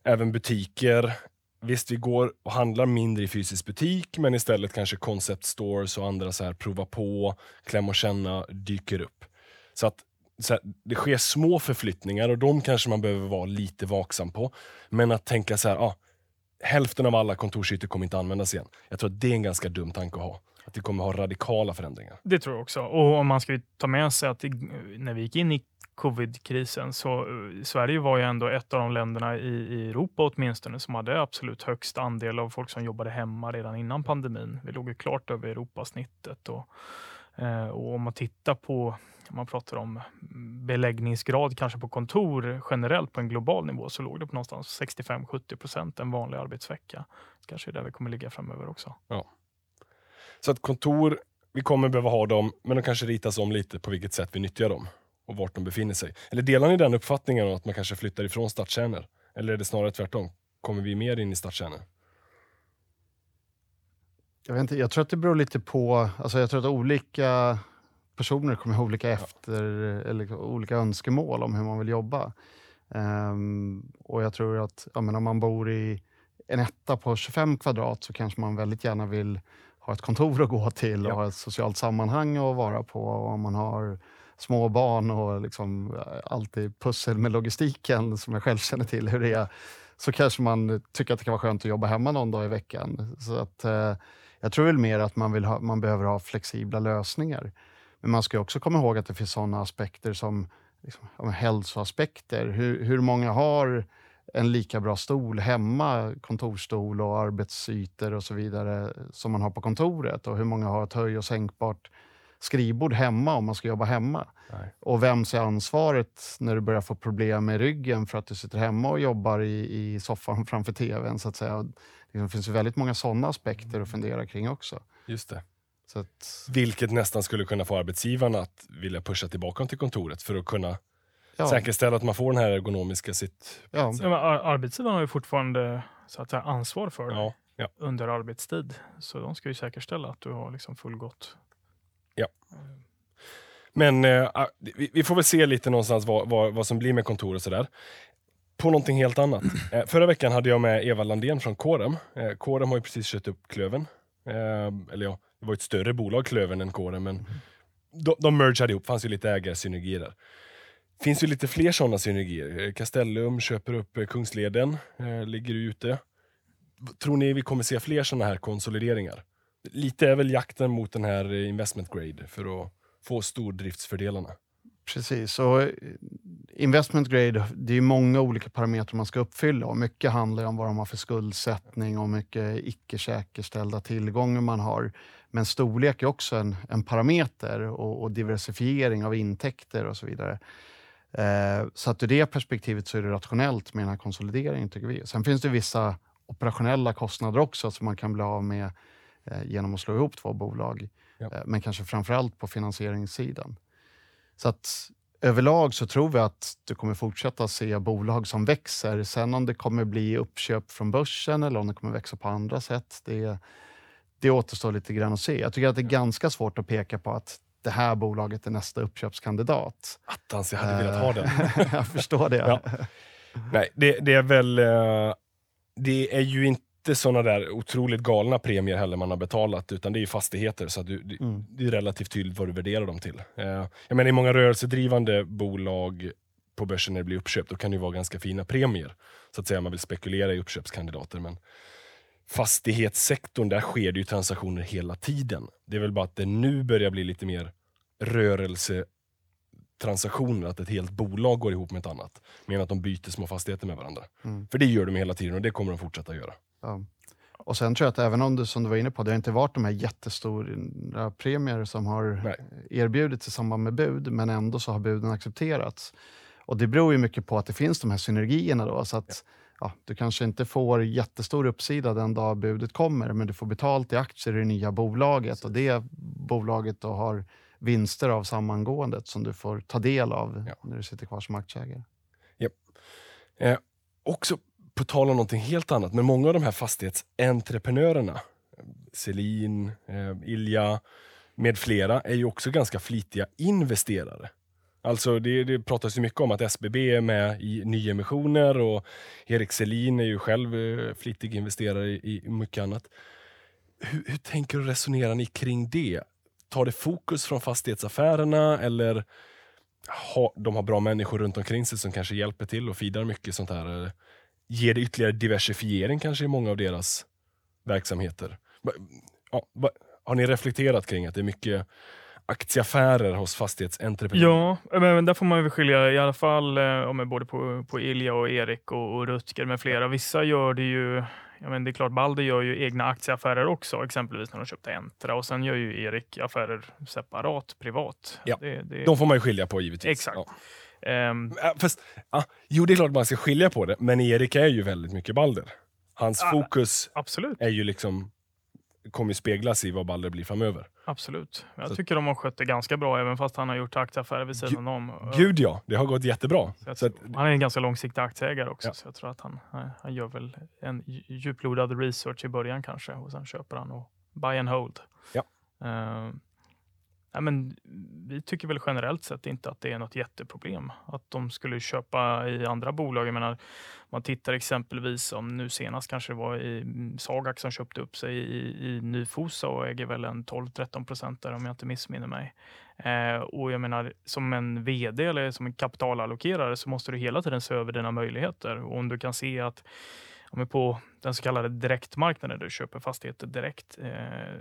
A: Även butiker. Visst, vi går och handlar mindre i fysisk butik, men istället kanske concept stores och andra så här prova på, kläm och känna dyker upp. Så att så här, det sker små förflyttningar och de kanske man behöver vara lite vaksam på. Men att tänka så här, ah, hälften av alla kontorsytor kommer inte användas igen. Jag tror att det är en ganska dum tanke att ha. Att vi kommer ha radikala förändringar.
B: Det tror jag också. Och om man ska ta med sig att när vi gick in i covidkrisen, så eh, Sverige var ju ändå ett av de länderna i, i Europa åtminstone som hade absolut högst andel av folk som jobbade hemma redan innan pandemin. Vi låg ju klart över Europasnittet. Och, eh, och om man tittar på om man pratar om beläggningsgrad kanske på kontor generellt på en global nivå så låg det på någonstans 65-70 procent en vanlig arbetsvecka. Kanske är där vi kommer ligga framöver också.
A: Så att kontor, vi kommer behöva ha dem, men de kanske ritas om lite på vilket sätt vi nyttjar dem och vart de befinner sig. Eller delar ni den uppfattningen att man kanske flyttar ifrån stadskärnor? Eller är det snarare tvärtom? Kommer vi mer in i stadskärnor?
C: Jag, vet inte, jag tror att det beror lite på, alltså jag tror att olika personer kommer ha olika efter, eller olika önskemål om hur man vill jobba. Ehm, och jag tror att ja, men om man bor i en etta på 25 kvadrat så kanske man väldigt gärna vill ha ett kontor att gå till och
A: Ja.
C: ha ett socialt sammanhang att vara på. Och om man har små barn och liksom eh, alltid pussel med logistiken som jag själv känner till hur det är, så kanske man tycker att det kan vara skönt att jobba hemma någon dag i veckan. Så att, eh, jag tror väl mer att man, vill ha, man behöver ha flexibla lösningar. Men man ska också komma ihåg att det finns sådana aspekter som liksom, hälsoaspekter. Hur, hur många har en lika bra stol hemma, kontorstol och arbetsytor och så vidare som man har på kontoret? Och hur många har ett höj och sänkbart skrivbord hemma om man ska jobba hemma?
A: Nej.
C: Och vems är ansvaret när du börjar få problem med ryggen för att du sitter hemma och jobbar i, i soffan framför tvn? Så att säga. Det finns ju väldigt många sådana aspekter att fundera kring också.
A: Just det.
C: Så att,
A: Vilket nästan skulle kunna få arbetsgivarna att vilja pusha tillbaka till kontoret för att kunna
C: ja,
A: säkerställa att man får den här ergonomiska sitt...
C: ja,
B: Ja, men ar- arbetsgivaren har ju fortfarande så att säga, ansvar för det
A: Ja, ja.
B: under arbetstid. Så de ska ju säkerställa att du har liksom fullgott.
A: Men eh, ah, vi, vi får väl se lite någonstans vad, vad, vad som blir med kontor och sådär. På någonting helt annat. Eh, förra veckan hade jag med Eva Landén från Corem. Eh, Corem har ju precis köpt upp Klövern. Eh, eller ja, det var ett större bolag Klövern än Corem, men de, de mergade ihop. fanns ju lite ägarsynergier där. finns ju lite fler sådana synergier. Eh, Castellum köper upp eh, Kungsleden, eh, ligger ute. Tror ni vi kommer se fler sådana här konsolideringar? Lite är väl jakten mot den här investment grade för att få stordriftsfördelarna.
C: Precis. Och eh, investment grade, det är många olika parametrar man ska uppfylla. Och mycket handlar om vad de har för skuldsättning och mycket icke säkerställda tillgångar man har. Men storlek är också en, en parameter och, och diversifiering av intäkter och så vidare. Eh, så att ur det perspektivet så är det rationellt med den här konsolideringen tycker vi. Sen finns det vissa operationella kostnader också som man kan bli av med eh, genom att slå ihop två bolag.
A: Ja.
C: Eh, men kanske framförallt på finansieringssidan. Så att överlag så tror vi att du kommer fortsätta se bolag som växer. Sen om det kommer bli uppköp från börsen eller om det kommer växa på andra sätt, det, det återstår lite grann att se. Jag tycker att det är ganska svårt att peka på att det här bolaget är nästa uppköpskandidat.
A: Attans, jag hade velat ha den.
C: Eh, jag förstår det.
A: Ja. Nej, det, det är väl... eh, Det är ju inte såna där otroligt galna premier heller man har betalat, utan det är fastigheter. Så du,
C: Mm.
A: det är relativt tydligt vad du värderar dem till. Eh, Jag menar, i många rörelsedrivande bolag på börsen när det blir uppköp, då kan det ju vara ganska fina premier. Så att säga, man vill spekulera i uppköpskandidater. Men fastighetssektorn, där sker det ju transaktioner hela tiden. Det är väl bara att det nu börjar bli lite mer rörelsetransaktioner, att ett helt bolag går ihop med ett annat. Mer att de byter små fastigheter med varandra.
C: Mm.
A: För det gör de hela tiden och det kommer de fortsätta göra.
C: Ja. Och sen tror jag att även om du, som du var inne på, det har inte varit de här jättestora premier som har
A: Nej.
C: erbjudits i samband med bud, men ändå så har buden accepterats. Och det beror ju mycket på att det finns de här synergierna då, så att ja, du kanske inte får jättestor uppsida den dag budet kommer, men du får betalt i aktier i det nya bolaget och det bolaget då har vinster av sammangåendet som du får ta del av
A: Ja.
C: när du sitter kvar som aktieägare.
A: Eh, också på tal om någonting helt annat, men många av de här fastighetsentreprenörerna, Selin, eh, Ilja med flera, är ju också ganska flitiga investerare. Alltså det, det pratas ju mycket om att SBB är med i nyemissioner och Erik Selin är ju själv eh, flitig investerare i, i mycket annat. Hur, hur tänker och resonerar ni kring det? Tar det fokus från fastighetsaffärerna eller ha, de har bra människor runt omkring sig som kanske hjälper till och feedar mycket sånt här? Eh, ger det ytterligare diversifiering kanske i många av deras verksamheter? Ja, har ni reflekterat kring att det är mycket aktieaffärer hos fastighetsentreprenörer?
B: Ja, men där får man väl skilja i alla fall eh, både på, på Ilja och Erik och, och Rutger med flera. Vissa gör det ju Ja, men det är klart, Balder gör ju egna aktieaffärer också, exempelvis när de köpte Entra. Och sen gör ju Erik affärer separat, privat.
A: Ja,
B: det, det,
A: De får man ju skilja på givetvis.
B: Exakt.
A: Ja. Ja, Fast, ja, jo, det är klart man ska skilja på det, men Erik är ju väldigt mycket Balder. Hans
B: Ja.
A: fokus
B: absolut.
A: är ju liksom kommer speglas i vad Balder blir framöver.
B: absolut. Jag
A: Så-
B: tycker de har skött det ganska bra, även fast han har gjort aktieaffärer vid sidan om.
A: Gud ja, det har gått jättebra.
B: Så
A: att,
B: han är en ganska långsiktig aktieägare också,
A: Ja.
B: så jag tror att han, han gör väl en dj- djuplodad research i början kanske och sen köper han och buy and hold.
A: Ja.
B: Eh, nej, men vi tycker väl generellt sett inte att det är något jätteproblem att de skulle köpa i andra bolag. Jag menar, man tittar exempelvis om nu senast kanske det var i mm, Sagax som köpte upp sig i, i Nyfosa och äger väl en 12-13 procent där om jag inte missminner mig. Eh, och jag menar, som en vd eller som en kapitalallokerare så måste du hela tiden se över dina möjligheter. Och om du kan se att om på den så kallade direktmarknaden, där du köper fastigheter direkt, eh,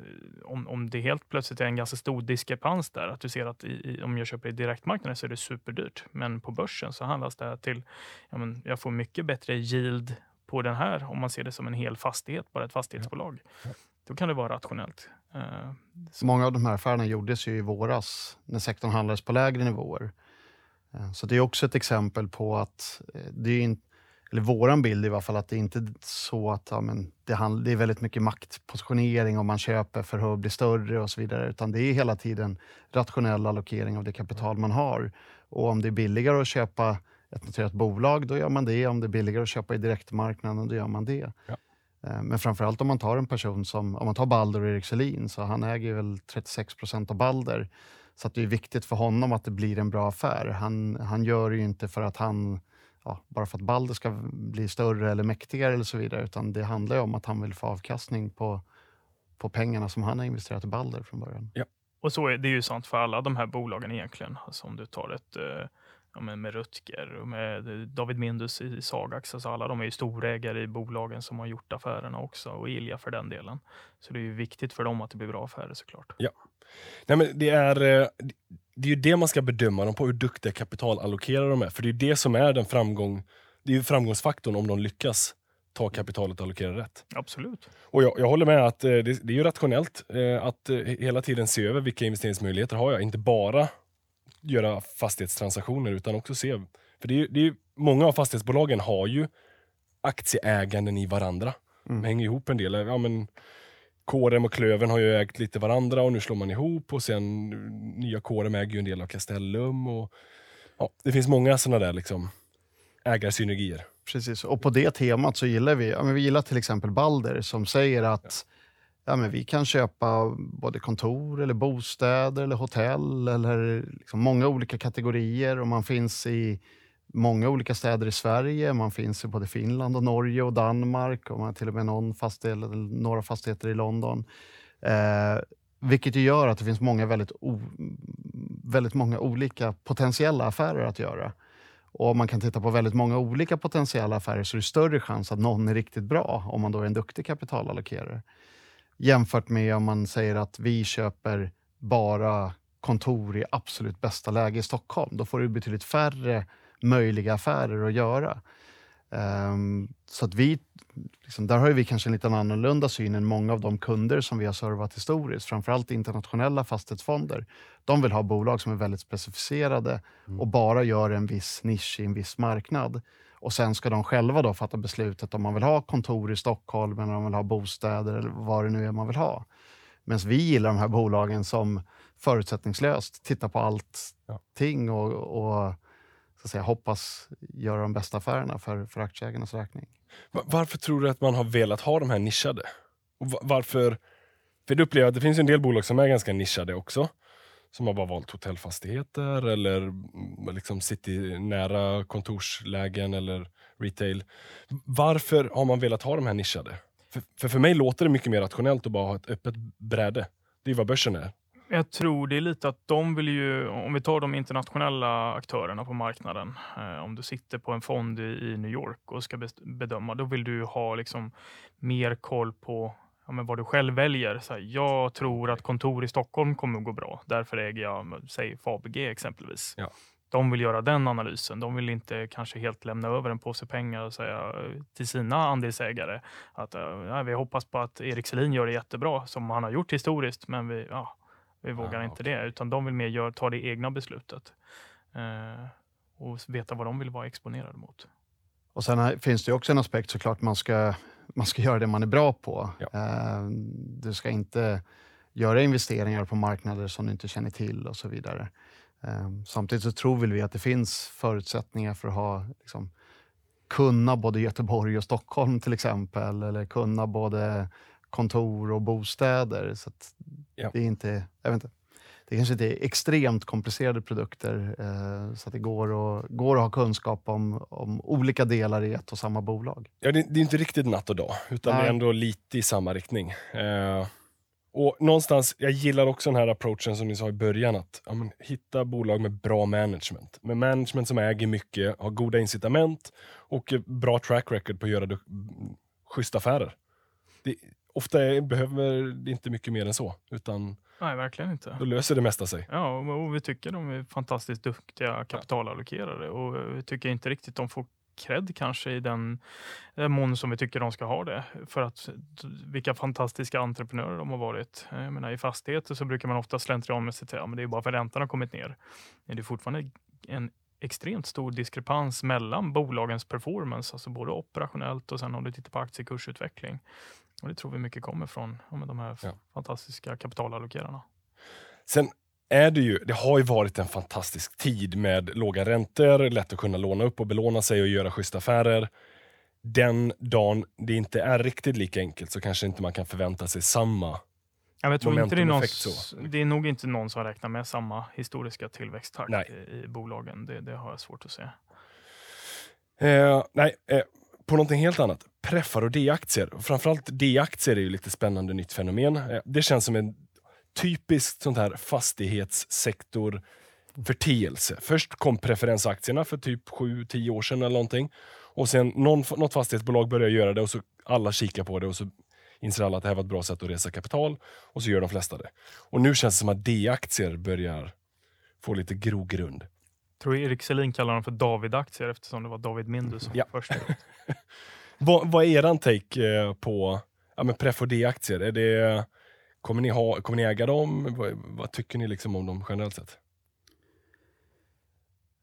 B: om, om det helt plötsligt är en ganska stor diskrepans där, att du ser att i, i, om jag köper i direktmarknaden så är det superdyrt, men på börsen så handlas det till, ja, men jag får mycket bättre yield på den här, om man ser det som en hel fastighet, bara ett fastighetsbolag.
A: Ja.
B: Då kan det vara rationellt. Eh,
C: många av de här affärerna gjordes ju i våras när sektorn handlades på lägre nivåer. Eh, Så det är också ett exempel på att eh, det är inte eller våran bild i alla fall, att det inte är så att ja, men det, hand, det är väldigt mycket maktpositionering om man köper för att bli större och så vidare, utan det är hela tiden rationell allokering av det kapital man har. Och om det är billigare att köpa ett noterat bolag, då gör man det. Om det är billigare att köpa i direktmarknaden, då gör man det.
A: Ja.
C: Eh, Men framförallt om man tar en person som, om man tar Balder och Erik Selin, så han äger väl 36 procent av Balder. Så det är viktigt för honom att det blir en bra affär. Han, han gör det ju inte för att han, ja, bara för att Balder ska bli större eller mäktigare eller så vidare, utan det handlar ju om att han vill få avkastning på, på pengarna som han har investerat i Balder från början.
B: Och så är det är ju sant för alla de här bolagen egentligen. Alltså om du tar ett eh, ja, men med Rutger och med eh, David Mindus i Sagax. Alltså alla de är ju storägare i bolagen som har gjort affärerna också och Ilja för den delen. Så det är ju viktigt för dem att det blir bra affärer såklart.
A: Nej, men det, är, eh, det är ju det man ska bedöma dem på, hur duktiga kapitalallokerare de är. För det är ju det som är den framgång, det är framgångsfaktorn om de lyckas ta kapitalet och allokera rätt.
B: Absolut.
A: Och jag, jag håller med att eh, det, det är ju rationellt att hela tiden se över vilka investeringsmöjligheter har jag. Inte bara göra fastighetstransaktioner utan också se. För det är, det är många av fastighetsbolagen har ju aktieäganden i varandra.
C: Mm.
A: De hänger ihop en del. Ja, men, KRM och Klövern har ju ägt lite varandra och nu slår man ihop och sen nya KRM äger ju en del av Castellum. Och, ja, det finns många sådana där liksom, ägarsynergier.
C: Precis, och på det temat så gillar vi, ja, vi gillar till exempel Balder som säger att ja, men vi kan köpa både kontor, eller bostäder eller hotell eller liksom många olika kategorier och man finns i många olika städer i Sverige. Man finns i både Finland, och Norge och Danmark och man har till och med någon fastighet, några fastigheter i London. Eh, vilket ju gör att det finns många väldigt, o, väldigt många olika potentiella affärer att göra. Och om man kan titta på väldigt många olika potentiella affärer så är det större chans att någon är riktigt bra om man då är en duktig kapitalallokerare. Jämfört med om man säger att vi köper bara kontor i absolut bästa läge i Stockholm. Då får du betydligt färre möjliga affärer att göra. Um, så att vi, liksom, där har vi kanske en lite annorlunda syn än många av de kunder som vi har servat historiskt. Framförallt internationella fastighetsfonder. De vill ha bolag som är väldigt specificerade mm. och bara gör en viss nisch i en viss marknad. Och sen ska de själva då fatta beslutet om man vill ha kontor i Stockholm eller om man vill ha bostäder eller vad det nu är man vill ha. Medan vi gillar de här bolagen som förutsättningslöst tittar på allting och, och så att säga, hoppas göra de bästa affärerna för, för aktieägarnas räkning.
A: Varför tror du att man har velat ha de här nischade? Och varför? För du upplever att det finns en del bolag som är ganska nischade också. Som har bara valt hotellfastigheter eller mm, liksom liksom citynära kontorslägen eller retail. Varför har man velat ha de här nischade? För, för, för mig låter det mycket mer rationellt att bara ha ett öppet bräde. Det är vad börsen är.
B: Jag tror det är lite att de vill ju, om vi tar de internationella aktörerna på marknaden. Eh, om du sitter på en fond i, i, New York och ska bedöma, då vill du ha liksom mer koll på ja, men vad du själv väljer. Så här, jag tror att kontor i Stockholm kommer att gå bra. Därför äger jag, säg Fabg exempelvis. Ja. De vill göra den analysen. De vill inte kanske helt lämna över en påse pengar och säga till sina andelsägare att ja, vi hoppas på att Erik Selin gör det jättebra som han har gjort historiskt, men vi, ja, vi vågar inte okay. det, utan de vill mer gör, ta det egna beslutet eh, och veta vad de vill vara exponerade mot.
C: Och Sen här, finns det också en aspekt såklart, man ska, man ska göra det man är bra på. Ja. Eh, du ska inte göra investeringar på marknader som du inte känner till och så vidare. Eh, samtidigt så tror vi att det finns förutsättningar för att ha liksom, kunna både Göteborg och Stockholm till exempel, eller kunna både kontor och bostäder. Så ja. det är inte, jag vet inte, det kanske inte är extremt komplicerade produkter eh, så att det går, att, går att ha kunskap om, om olika delar i ett och samma bolag.
A: Ja, det, det är inte riktigt natt och dag, utan Nej. det är ändå lite i samma riktning. Eh, och någonstans, Jag gillar också den här approachen som ni sa i början, att ja, men, hitta bolag med bra management. Med management som äger mycket, har goda incitament och bra track record på att göra schyssta affärer. Det, ofta är, behöver det inte mycket mer än så. Utan
B: Nej, verkligen inte.
A: Då löser det mesta sig.
B: Ja, och vi tycker de är fantastiskt duktiga kapitalallokerare och vi tycker inte riktigt de får cred kanske i den mån som vi tycker de ska ha det. För att vilka fantastiska entreprenörer de har varit. Jag menar, I fastigheter så brukar man ofta slentrianmässigt säga att ja, det är bara för räntan har kommit ner. Men det är fortfarande en extremt stor diskrepans mellan bolagens performance, alltså både operationellt och sen om du tittar på aktiekursutveckling. Och det tror vi mycket kommer från de här ja. fantastiska kapitalallokerarna.
A: Sen är det ju, det har ju varit en fantastisk tid med låga räntor, lätt att kunna låna upp och belåna sig och göra schyssta affärer. Den dagen det inte är riktigt lika enkelt så kanske inte man kan förvänta sig samma
B: Ja, jag tror inte det, är någon, det är nog inte någon som räknar med samma historiska tillväxttakt nej. i, i bolagen. Det, det, har jag svårt att se.
A: Eh, nej, eh, på någonting helt annat. Preffar och D-aktier. Framförallt D-aktier är ju lite spännande nytt fenomen. Eh, det känns som en typisk sånt här fastighetssektor förteelse. Först kom preferensaktierna för typ 7-10 år sedan eller någonting. Och sen någon, något fastighetsbolag började göra det och så alla kikar på det och så inser alla att det här var ett bra sätt att resa kapital och så gör de flesta det. Och nu känns det som att D-aktier börjar få lite grogrund.
B: Jag tror Erik Selin kallar dem för David-aktier eftersom det var David Mindus som ja. först.
A: vad, vad är eran take eh, på ja, men Pref och D-aktier? Är det, kommer, ni ha, kommer ni äga dem? Vad, vad tycker ni liksom om dem generellt sett?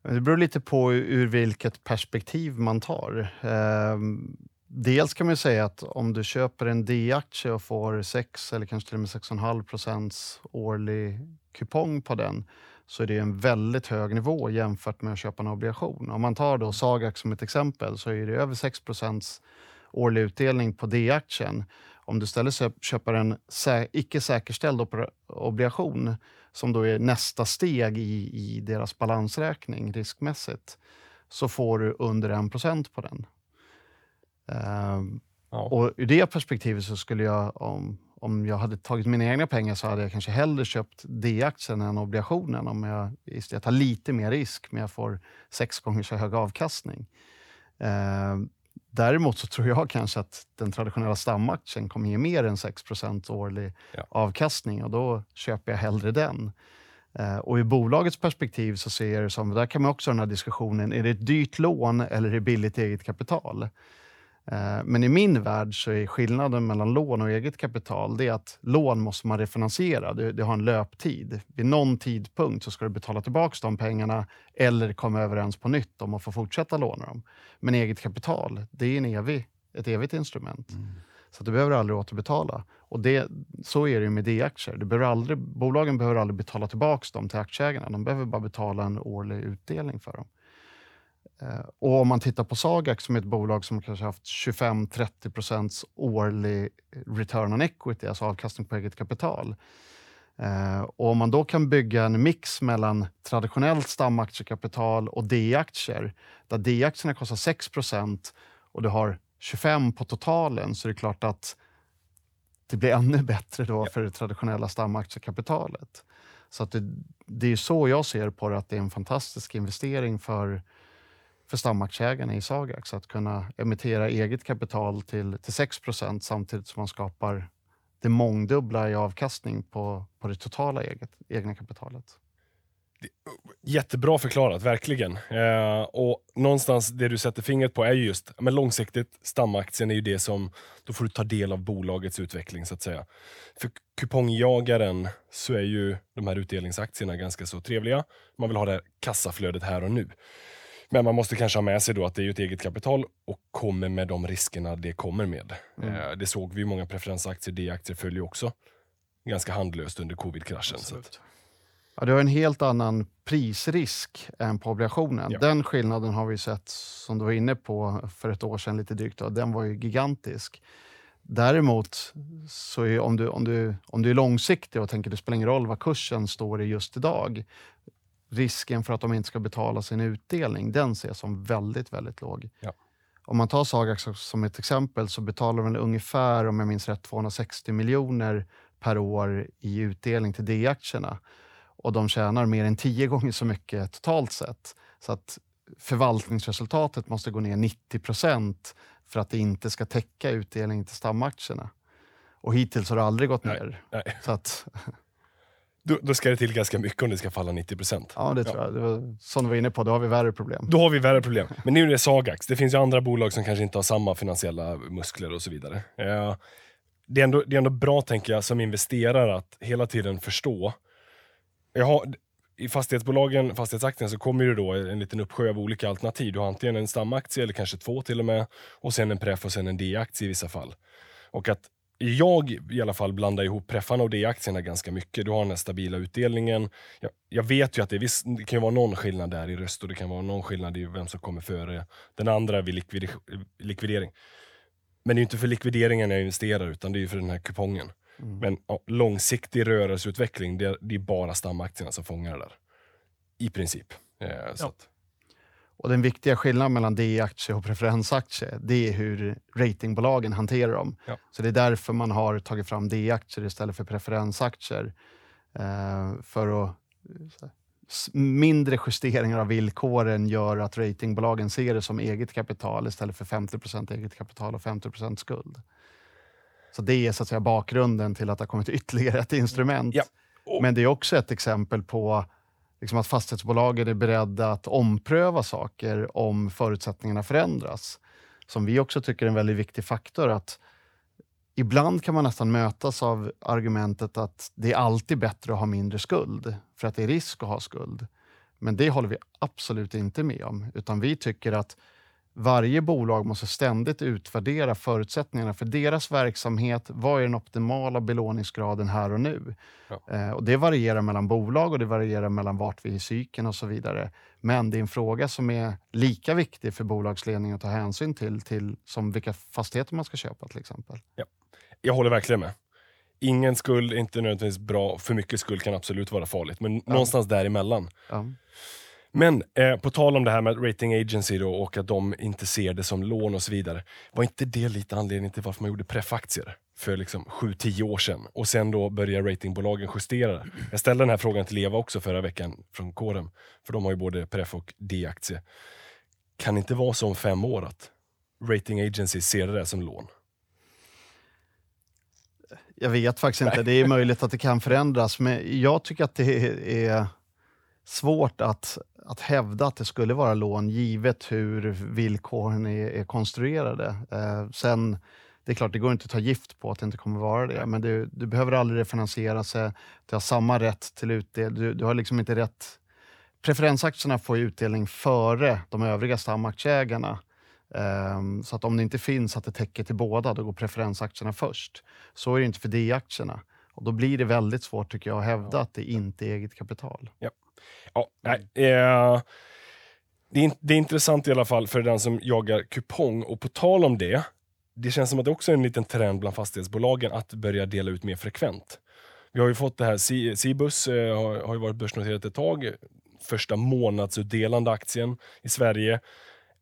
C: Det beror lite på ur vilket perspektiv man tar. Ehm, dels kan man säga att om du köper en D-aktie och får 6 eller kanske till och med 6,5 procents årlig kupong på den så är det en väldigt hög nivå jämfört med att köpa en obligation. Om man tar då Sagax som ett exempel så är det över 6 procents årlig utdelning på D-aktien. Om du istället köper en icke säkerställd obligation som då är nästa steg i, i deras balansräkning riskmässigt så får du under 1% på den. Um, ja. Och ur det perspektivet så skulle jag, om, om jag hade tagit mina egna pengar så hade jag kanske hellre köpt D-aktien än obligationen. Om jag, jag tar lite mer risk men jag får sex gånger så hög avkastning. Eh, däremot så tror jag kanske att den traditionella stamaktien kommer ge mer än 6% årlig ja. avkastning och då köper jag hellre den. Eh, och I bolagets perspektiv så ser jag det som, där kan man också ha den här diskussionen, är det ett dyrt lån eller är det billigt eget kapital? Eh, men i min värld så är skillnaden mellan lån och eget kapital det är att lån måste man refinansiera. Det, det har en löptid. Vid någon tidpunkt så ska du betala tillbaka de pengarna eller komma överens på nytt om att få fortsätta låna dem. Men eget kapital, det är en evig, ett evigt instrument. Mm. Så du behöver aldrig återbetala. Och det, så är det med D-aktier. Du behöver aldrig, bolagen behöver aldrig betala tillbaka dem till aktieägarna. De behöver bara betala en årlig utdelning för dem. Eh, och om man tittar på Sagax som är ett bolag som kanske haft 25-30 procents årlig return on equity, alltså avkastning på eget kapital. Eh, och om man då kan bygga en mix mellan traditionellt stamaktiekapital och D-aktier, där D-aktierna kostar 6% och du har 25 på totalen, så är det klart att det blir ännu bättre då för det traditionella stamaktiekapitalet. Så att det, det är så jag ser på det, att det är en fantastisk investering för för stamaktieägarna i Sagax att kunna emittera eget kapital till, till 6% samtidigt som man skapar det mångdubbla i avkastning på, på det totala eget, egna kapitalet.
A: Jättebra förklarat, verkligen. Eh, och någonstans det du sätter fingret på är just, men långsiktigt, stamaktien är ju det som, då får du ta del av bolagets utveckling så att säga. För kupongjagaren så är ju de här utdelningsaktierna ganska så trevliga. Man vill ha det här kassaflödet här och nu. Men man måste kanske ha med sig då att det är ett eget kapital och kommer med de riskerna det kommer med. Mm. Eh, det såg vi många preferensaktier, D-aktier följer också ganska handlöst under covid-kraschen.
C: Ja, det har en helt annan prisrisk än på obligationen. Ja. Den skillnaden har vi sett, som du var inne på, för ett år sedan lite drygt. Då. Den var ju gigantisk. Däremot, så är, om, du, om, du, om du är långsiktig och tänker att det spelar ingen roll vad kursen står i just idag, risken för att de inte ska betala sin utdelning, den ses som väldigt, väldigt låg. Ja. Om man tar Sagax som ett exempel så betalar de ungefär, om jag minns rätt, 260 miljoner per år i utdelning till D-aktierna. Och de tjänar mer än tio gånger så mycket totalt sett. Så att förvaltningsresultatet måste gå ner 90 procent för att det inte ska täcka utdelningen till stamaktierna. Och hittills har det aldrig gått ner. Nej, nej. Så att,
A: då, då, ska det till ganska mycket om det ska falla 90 procent.
C: Ja, det tror ja. jag. Det var, som du var inne på, då har vi värre problem.
A: Då har vi värre problem. Men nu är det Sagax. Det finns ju andra bolag som kanske inte har samma finansiella muskler och så vidare. Eh, det, är ändå, det är ändå bra, tänker jag, som investerare att hela tiden förstå. Jag har, I fastighetsbolagen, fastighetsaktien, så kommer det då en liten uppsjö av olika alternativ. Du har antingen en stamaktie, eller kanske två till och med, och sen en pref och sen en D-aktie i vissa fall. Och att jag i alla fall blandar ihop preffarna och D-aktierna ganska mycket. Du har den här stabila utdelningen. Jag, jag vet ju att det, viss, det kan vara någon skillnad där i röst och det kan vara någon skillnad i vem som kommer före den andra vid likvid, likvidering. Men det är inte för likvideringen jag investerar utan det är för den här kupongen. Mm. Men ja, långsiktig rörelseutveckling, det, det är bara stamaktierna som fångar det där. I princip. Eh, ja. att,
C: och den viktiga skillnaden mellan D-aktie och preferensaktie, det är hur ratingbolagen hanterar dem. Ja. Så det är därför man har tagit fram D-aktier istället för preferensaktier. Eh, för att mindre justeringar av villkoren gör att ratingbolagen ser det som eget kapital istället för 50% eget kapital och 50% skuld. Så det är så att säga bakgrunden till att det har kommit ytterligare ett instrument. Ja. Men det är också ett exempel på liksom att fastighetsbolagen är beredda att ompröva saker om förutsättningarna förändras. Som vi också tycker är en väldigt viktig faktor. att Ibland kan man nästan mötas av argumentet att det är alltid bättre att ha mindre skuld, för att det är risk att ha skuld. Men det håller vi absolut inte med om, utan vi tycker att varje bolag måste ständigt utvärdera förutsättningarna för deras verksamhet. Vad är den optimala belåningsgraden här och nu? Ja. Eh, och det varierar mellan bolag och det varierar mellan vart vi är i cykeln och så vidare. Men det är en fråga som är lika viktig för bolagsledningen att ta hänsyn till, till som vilka fastigheter man ska köpa till exempel.
A: Ja. Jag håller verkligen med. Ingen skuld är inte nödvändigtvis bra. För mycket skuld kan absolut vara farligt, men ja. någonstans däremellan. Ja. Men eh, på tal om det här med rating agency och att de inte ser det som lån och så vidare. Var inte det lite anledning till varför man gjorde preffaktier? för liksom 7-10 år sedan och sen då börjar ratingbolagen justera. Jag ställde den här frågan till Eva också förra veckan från Corem, för de har ju både pref och D-aktie. Kan det inte vara så om fem år att rating agency ser det där som lån?
C: Jag vet faktiskt inte. Det är möjligt att det kan förändras, men jag tycker att det är svårt att, att hävda att det skulle vara lån givet hur villkoren är, är konstruerade. Eh, sen, det är klart, det går inte att ta gift på att det inte kommer vara det, men du, du behöver aldrig refinansiera sig. Du har samma rätt till utdelning. Du, du har liksom inte rätt... Preferensaktierna får utdelning före de övriga stamaktieägarna. Um, så att om det inte finns att det täcker till båda, då går preferensaktierna först. Så är det inte för D-aktierna. Och då blir det väldigt svårt tycker jag att hävda att det inte är eget kapital.
A: Ja. Ja, nej, eh, det, är, det är intressant i alla fall för den som jagar kupong. Och på tal om det, det känns som att det också är en liten trend bland fastighetsbolagen att börja dela ut mer frekvent. Vi har ju fått det här, Cibus eh, har, har ju varit börsnoterat ett tag. Första månadsutdelande aktien i Sverige.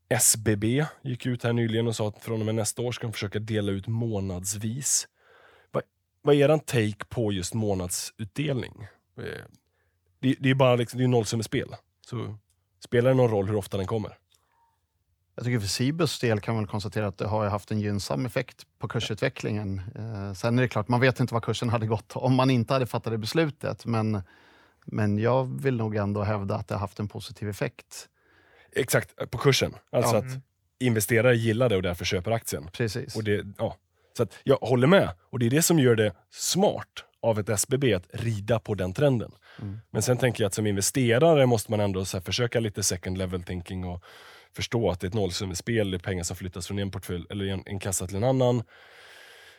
A: SBB gick ut här nyligen och sa att från och med nästa år ska de försöka dela ut månadsvis. Vad, vad är er take på just månadsutdelning? Eh, det, det är bara liksom, det är nollsummespel. Så spelar det någon roll hur ofta den kommer?
C: Jag tycker för Cibus del kan man konstatera att det har haft en gynnsam effekt på kursutvecklingen. Eh, sen är det klart, man vet inte vad kursen hade gått om man inte hade fattat det beslutet. Men, men jag vill nog ändå hävda att det har haft en positiv effekt.
A: Exakt, på kursen. Alltså ja. att investerare gillar det och därför köper aktien.
C: Precis.
A: Och det, ja. Så att jag håller med. Och det är det som gör det smart av ett SBB att rida på den trenden. Mm. Men sen tänker jag att som investerare måste man ändå så försöka lite second level thinking och förstå att det är ett nollsummespel, det är pengar som flyttas från en portfölj eller en, en kassa till en annan.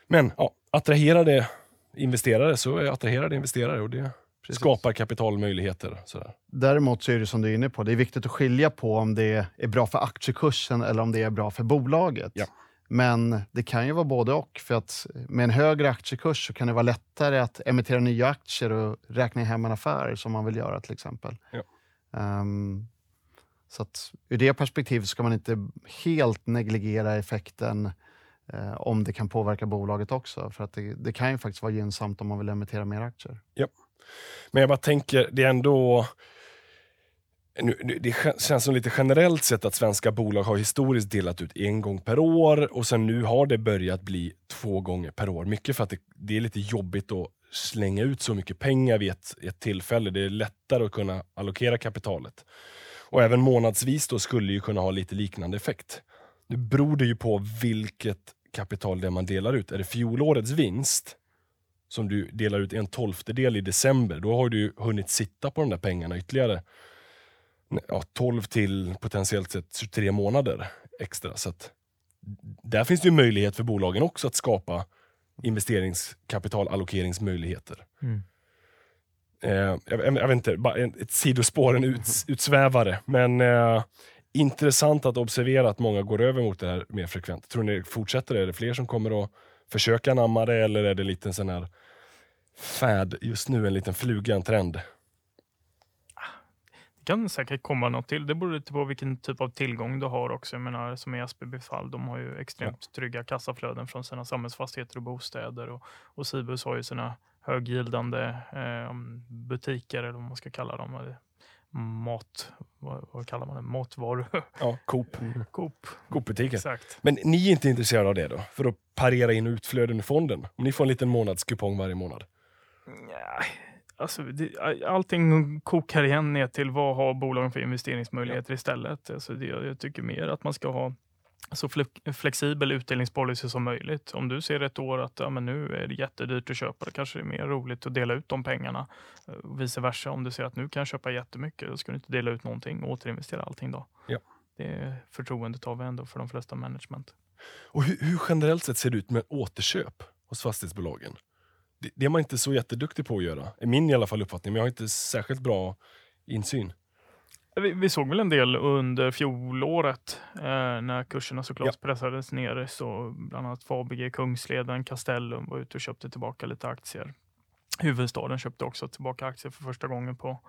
A: Men ja, attraherade investerare så är attraherade investerare och det Precis. skapar kapitalmöjligheter. Sådär.
C: Däremot så är det som du är inne på, det är viktigt att skilja på om det är bra för aktiekursen eller om det är bra för bolaget.
A: Ja.
C: Men det kan ju vara både och. För att med en högre aktiekurs så kan det vara lättare att emittera nya aktier och räkna hem en affär som man vill göra till exempel.
A: Ja.
C: Um, så att ur det perspektivet ska man inte helt negligera effekten eh, om det kan påverka bolaget också. För att det, det, kan ju faktiskt vara gynnsamt om man vill emittera mer aktier.
A: Ja. Men jag bara tänker, det är ändå nu, det känns som lite generellt sett att svenska bolag har historiskt delat ut en gång per år och sen nu har det börjat bli två gånger per år. Mycket för att det, det är lite jobbigt att slänga ut så mycket pengar vid ett, ett, tillfälle. Det är lättare att kunna allokera kapitalet. Och även månadsvis då skulle ju kunna ha lite liknande effekt. Nu beror det ju på vilket kapital det är man delar ut. Är det fjolårets vinst som du delar ut en tolftedel i december, då har du hunnit sitta på de där pengarna ytterligare ja, 12 till potentiellt sett 23 månader extra. Så att, där finns det ju möjlighet för bolagen också att skapa investeringskapitalallokeringsmöjligheter. Mm. Eh, jag, jag, vet inte, bara ett sidospår, en ut, utsvävare. Men eh, intressant att observera att många går över mot det här mer frekvent. Tror ni det fortsätter? Är det fler som kommer att försöka anamma det eller är det lite en sån här fad just nu, en liten fluga, en trend?
B: Kan säkert komma något till. Det beror lite på vilken typ av tillgång du har också. Jag menar, som i SBB fall, de har ju extremt trygga kassaflöden från sina samhällsfastigheter och bostäder. Och, och Cibus har ju sina höggildande eh, butiker, eller vad man ska kalla dem. Mat, vad, vad kallar man det? Matvaror?
A: Ja, Coop.
B: Coop.
A: Coop-butiker.
B: Exakt.
A: Men ni är inte intresserade av det då? För att parera in utflöden i fonden? Om ni får en liten månadskupong varje månad?
B: Ja, Alltså, det, allting kokar igen ner till vad har bolagen för investeringsmöjligheter ja. istället. Alltså det, jag tycker mer att man ska ha så flexibel utdelningspolicy som möjligt. Om du ser ett år att ja, men nu är det jättedyrt att köpa, då kanske det är mer roligt att dela ut de pengarna. Och vice versa, om du ser att nu kan jag köpa jättemycket, då ska du inte dela ut någonting och återinvestera allting då.
A: Ja.
B: Det förtroendet har vi ändå för de flesta management.
A: Och hur, hur generellt sett ser det ut med återköp hos fastighetsbolagen? Det, det är man inte så jätteduktig på att göra. Är min i alla fall uppfattning, men jag har inte särskilt bra insyn.
B: Vi, vi såg väl en del under fjolåret eh, när kurserna såklart ja. pressades ner. Så bland annat Fabege, Kungsleden, Castellum var ute och köpte tillbaka lite aktier. Huvudstaden köpte också tillbaka aktier för första gången på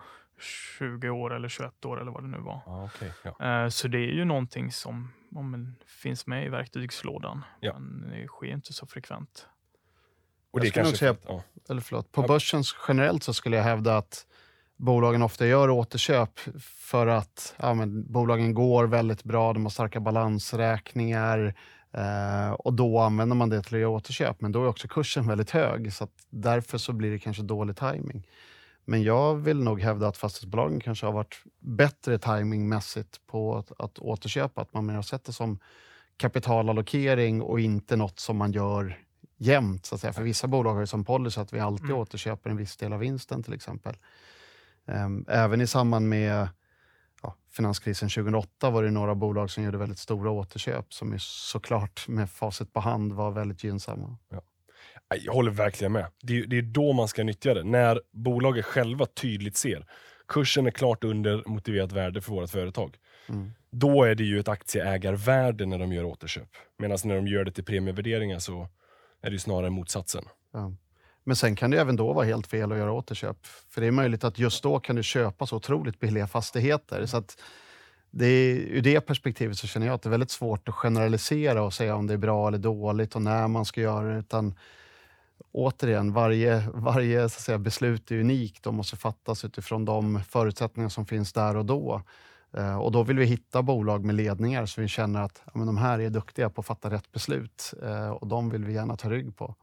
B: 20 år eller 21 år eller vad det nu var.
A: Ah, okay, ja.
B: eh, så det är ju någonting som om, finns med i verktygslådan.
A: Ja.
B: Men det sker inte så frekvent.
A: Och det kanske
C: säga-
A: ja.
C: eller förlåt, på
A: Ja.
C: börsen generellt så skulle jag hävda att bolagen ofta gör återköp för att ja, men, bolagen går väldigt bra, de har starka balansräkningar eh, och då använder man det till att göra återköp. Men då är också kursen väldigt hög så därför så blir det kanske dålig timing. Men jag vill nog hävda att fastighetsbolagen kanske har varit bättre timingmässigt på att, att återköpa, att man mer har sett det som kapitalallokering och inte något som man gör jämnt. Så att säga. För vissa bolag har ju som policy att vi alltid
B: Mm.
C: återköper en viss del av vinsten till exempel. Ehm, Även i samband med ja, finanskrisen 2008 var det några bolag som gjorde väldigt stora återköp som ju såklart med facit på hand var väldigt gynnsamma.
A: Nej, Jag håller verkligen med. Det är, det är då man ska nyttja det. När bolaget själva tydligt ser kursen är klart under motiverat värde för vårt företag.
C: Mm.
A: Då är det ju ett aktieägarvärde när de gör återköp. Medan när de gör det till premievärderingar så är det ju snarare motsatsen.
C: Ja. Men sen kan det även då vara helt fel att göra återköp. För det är möjligt att just då kan du köpa så otroligt billiga fastigheter. Så att det är, ur det perspektivet så känner jag att det är väldigt svårt att generalisera och säga om det är bra eller dåligt och när man ska göra det. Utan återigen, varje, varje så att säga, beslut är unikt och måste fattas utifrån de förutsättningar som finns där och då. Eh, Och då vill vi hitta bolag med ledningar så vi känner att ja, men de här är duktiga på att fatta rätt beslut eh, och de vill vi gärna ta rygg på.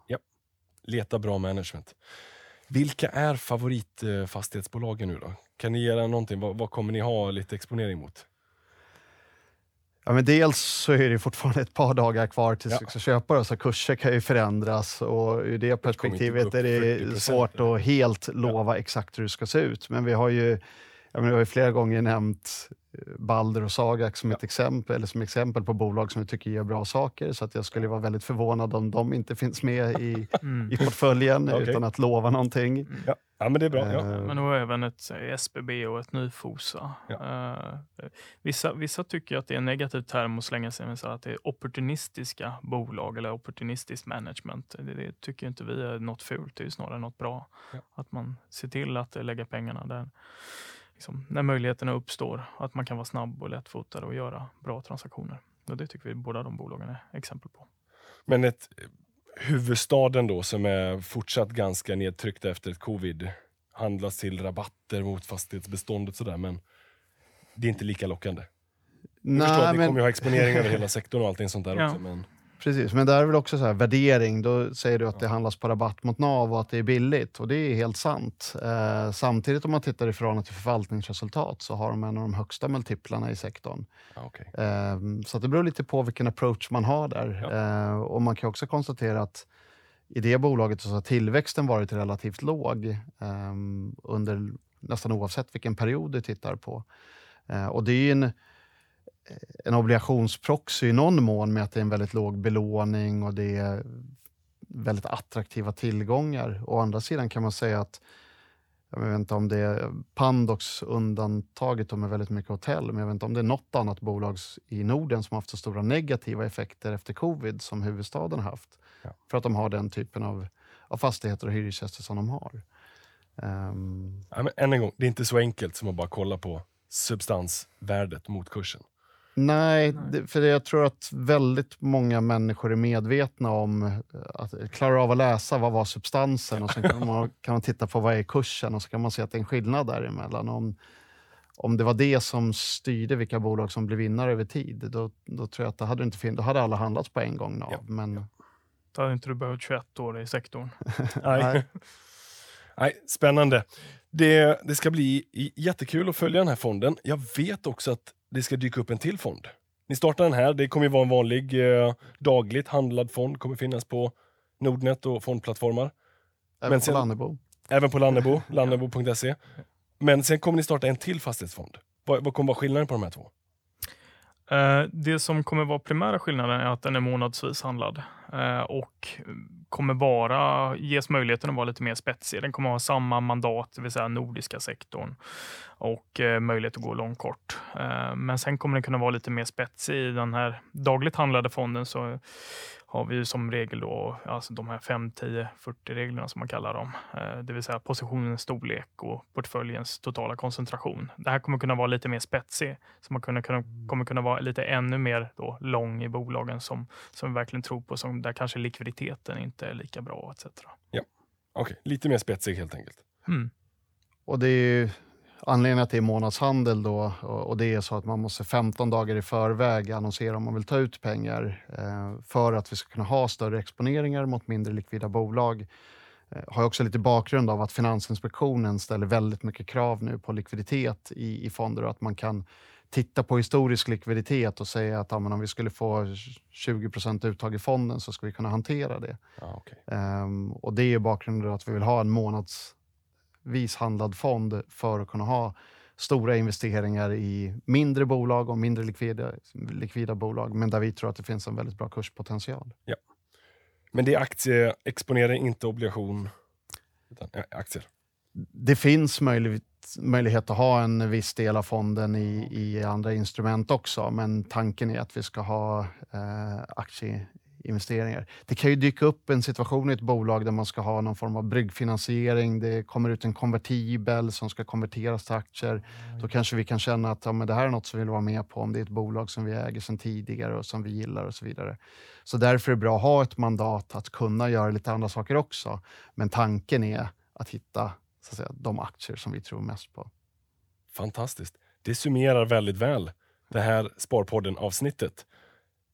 A: Leta bra management. Vilka är favoritfastighetsbolagen nu då? Kan ni göra någonting? Vad, vad kommer ni ha lite exponering mot?
C: Ja, men dels så är det fortfarande ett par dagar kvar tills
A: Ja.
C: vi ska köpa det, så kurser kan ju förändras och ur det perspektivet är det
A: 40%
C: svårt att helt lova exakt hur det ska se ut. Men vi har ju, jag menar, vi har ju flera gånger nämnt eh, Balder och Sagax som, ett exempel, eller som exempel på bolag som vi tycker gör bra saker. Så att jag skulle vara väldigt förvånad om de inte finns med i,
B: Mm.
C: i portföljen
A: Okej.
C: utan att lova någonting.
A: Ja, ja men det är bra. Ja.
C: Eh,
B: Men och även ett SBB och ett Nyfosa.
A: Ja.
B: Eh, vissa, vissa tycker att det är en negativ term att slänga sig med så att det är opportunistiska bolag eller opportunistiskt management. Det, det tycker inte vi är något fult, det är snarare något bra.
A: Ja.
B: Att man ser till att lägga pengarna där liksom, när möjligheterna uppstår. Att man kan vara snabb och lättfotad och göra bra transaktioner. Och det tycker vi båda de bolagen är exempel på.
A: Men ett, huvudstaden då som är fortsatt ganska nedtryckt efter ett covid handlas till rabatter mot fastighetsbeståndet sådär men det är inte lika lockande. Jag förstår att
C: Nej, men,
A: kommer ju ha exponering över hela sektorn och allting sånt där
B: Ja.
A: också. Men,
C: Precis, men där är väl också så här, värdering. Då säger du att det handlas på rabatt mot NAV och att det är billigt. Och det är helt sant. Eh, samtidigt om man tittar i förhållande till förvaltningsresultat så har de en av de högsta multiplarna i sektorn.
A: okej.
C: Eh, så det beror lite på vilken approach man har där.
A: Ja.
C: Eh, och man kan också konstatera att i det bolaget så har tillväxten varit relativt låg eh, under nästan oavsett vilken period du tittar på. Eh, och det är en, en obligationsproxy i någon mån med att det är en väldigt låg belåning och det är väldigt attraktiva tillgångar. Å andra sidan kan man säga att jag vet inte om det är Pandox undantaget de är väldigt mycket hotell, men jag vet inte om det är något annat bolag i Norden som har haft så stora negativa effekter efter covid som huvudstaden har haft.
A: Ja.
C: För att de har den typen av, av fastigheter och hyresgäster som de har. Ehm,
A: Ja, men än en gång, det är inte så enkelt som att bara kolla på substansvärdet mot kursen.
C: Nej, det, för jag tror att väldigt många människor är medvetna om eh, att klarar av att läsa vad var substansen och sen kan man, kan man titta på vad är kursen och så kan man se att det är en skillnad däremellan. Om, om det var det som styrde vilka bolag som blev vinnare över tid, då, då tror jag att det hade inte fin- då hade alla handlats på en gång. NAV,
A: Ja.
C: Men
B: Då hade inte du behövt 21 år i sektorn.
A: Nej.
C: Nej.
A: Spännande. Det, det ska bli jättekul att följa den här fonden. Jag vet också att det ska dyka upp en till fond. Ni startar den här, det kommer ju vara en vanlig eh, dagligt handlad fond, kommer finnas på Nordnet och fondplattformar.
C: även
A: sen-
C: på Lannebo.
A: Även på Lannebo, lannebo.se. Men sen kommer ni starta en till fastighetsfond. Vad, vad kommer vara skillnaden på de här två?
B: Eh, Det som kommer vara primära skillnaden är att den är månadsvis handlad Eh, och kommer vara, ges möjligheten att vara lite mer spetsig. Den kommer ha samma mandat, det vill säga nordiska sektorn. och eh, möjlighet att gå långt kort. Eh, men sen kommer den kunna vara lite mer spetsig. I den här dagligt handlade fonden så har vi som regel då, alltså de här 5, 10, 40 reglerna som man kallar dem. Eh, det vill säga positionens storlek och portföljens totala koncentration. Det här kommer kunna vara lite mer spetsig, så man kunna, kommer kunna vara lite ännu mer då lång i bolagen som, som vi verkligen tror på, som där kanske likviditeten inte är lika bra etc.
A: Ja, okej, okay. lite mer spetsig helt enkelt.
B: Mm.
C: Och det är anledningen är månadshandel då och det är så att man måste 15 dagar i förväg annonsera om man vill ta ut pengar eh, för att vi ska kunna ha större exponeringar mot mindre likvida bolag eh, har också lite bakgrund av att Finansinspektionen ställer väldigt mycket krav nu på likviditet i, i fonder och att man kan titta på historisk likviditet och säga att ja, om vi skulle få 20% uttag i fonden så ska vi kunna hantera det.
A: Ah, okay.
C: um, ehm, och Det är bakgrunden att vi vill ha en månads vishandlad fond för att kunna ha stora investeringar i mindre bolag och mindre likvida, likvida bolag, men där vi tror att det finns en väldigt bra kurspotential.
A: Ja. Men det är aktieexponering, inte obligation, utan aktier?
C: Det finns möjlighet, möjlighet att ha en viss del av fonden i, i andra instrument också, men tanken är att vi ska ha eh, aktie, investeringar. Det kan ju dyka upp en situation i ett bolag där man ska ha någon form av bryggfinansiering. Det kommer ut en konvertibel som ska konverteras till aktier. Då kanske vi kan känna att ja, men det här är något som vi vill vara med på om det är ett bolag som vi äger sedan tidigare och som vi gillar och så vidare. Så därför är det bra att ha ett mandat att kunna göra lite andra saker också. Men tanken är att hitta så att säga, de aktier som vi tror mest på.
A: Fantastiskt. Det summerar väldigt väl det här Sparpodden-avsnittet.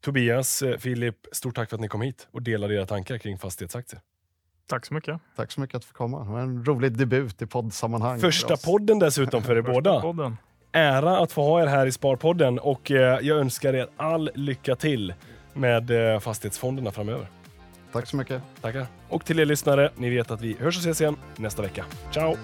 A: Tobias, eh, Filip, stort tack för att ni kom hit och delade era tankar kring fastighetsaktier.
B: Tack så mycket.
C: Tack så mycket att få komma. Det var en rolig debut i poddsammanhang.
A: Första podden dessutom för er båda.
B: Podden.
A: Ära att få ha er här i Sparpodden och eh, jag önskar er all lycka till med eh, fastighetsfonderna framöver.
C: Tack så mycket.
A: Tackar. Och till er lyssnare, ni vet att vi hörs och ses igen nästa vecka. Ciao!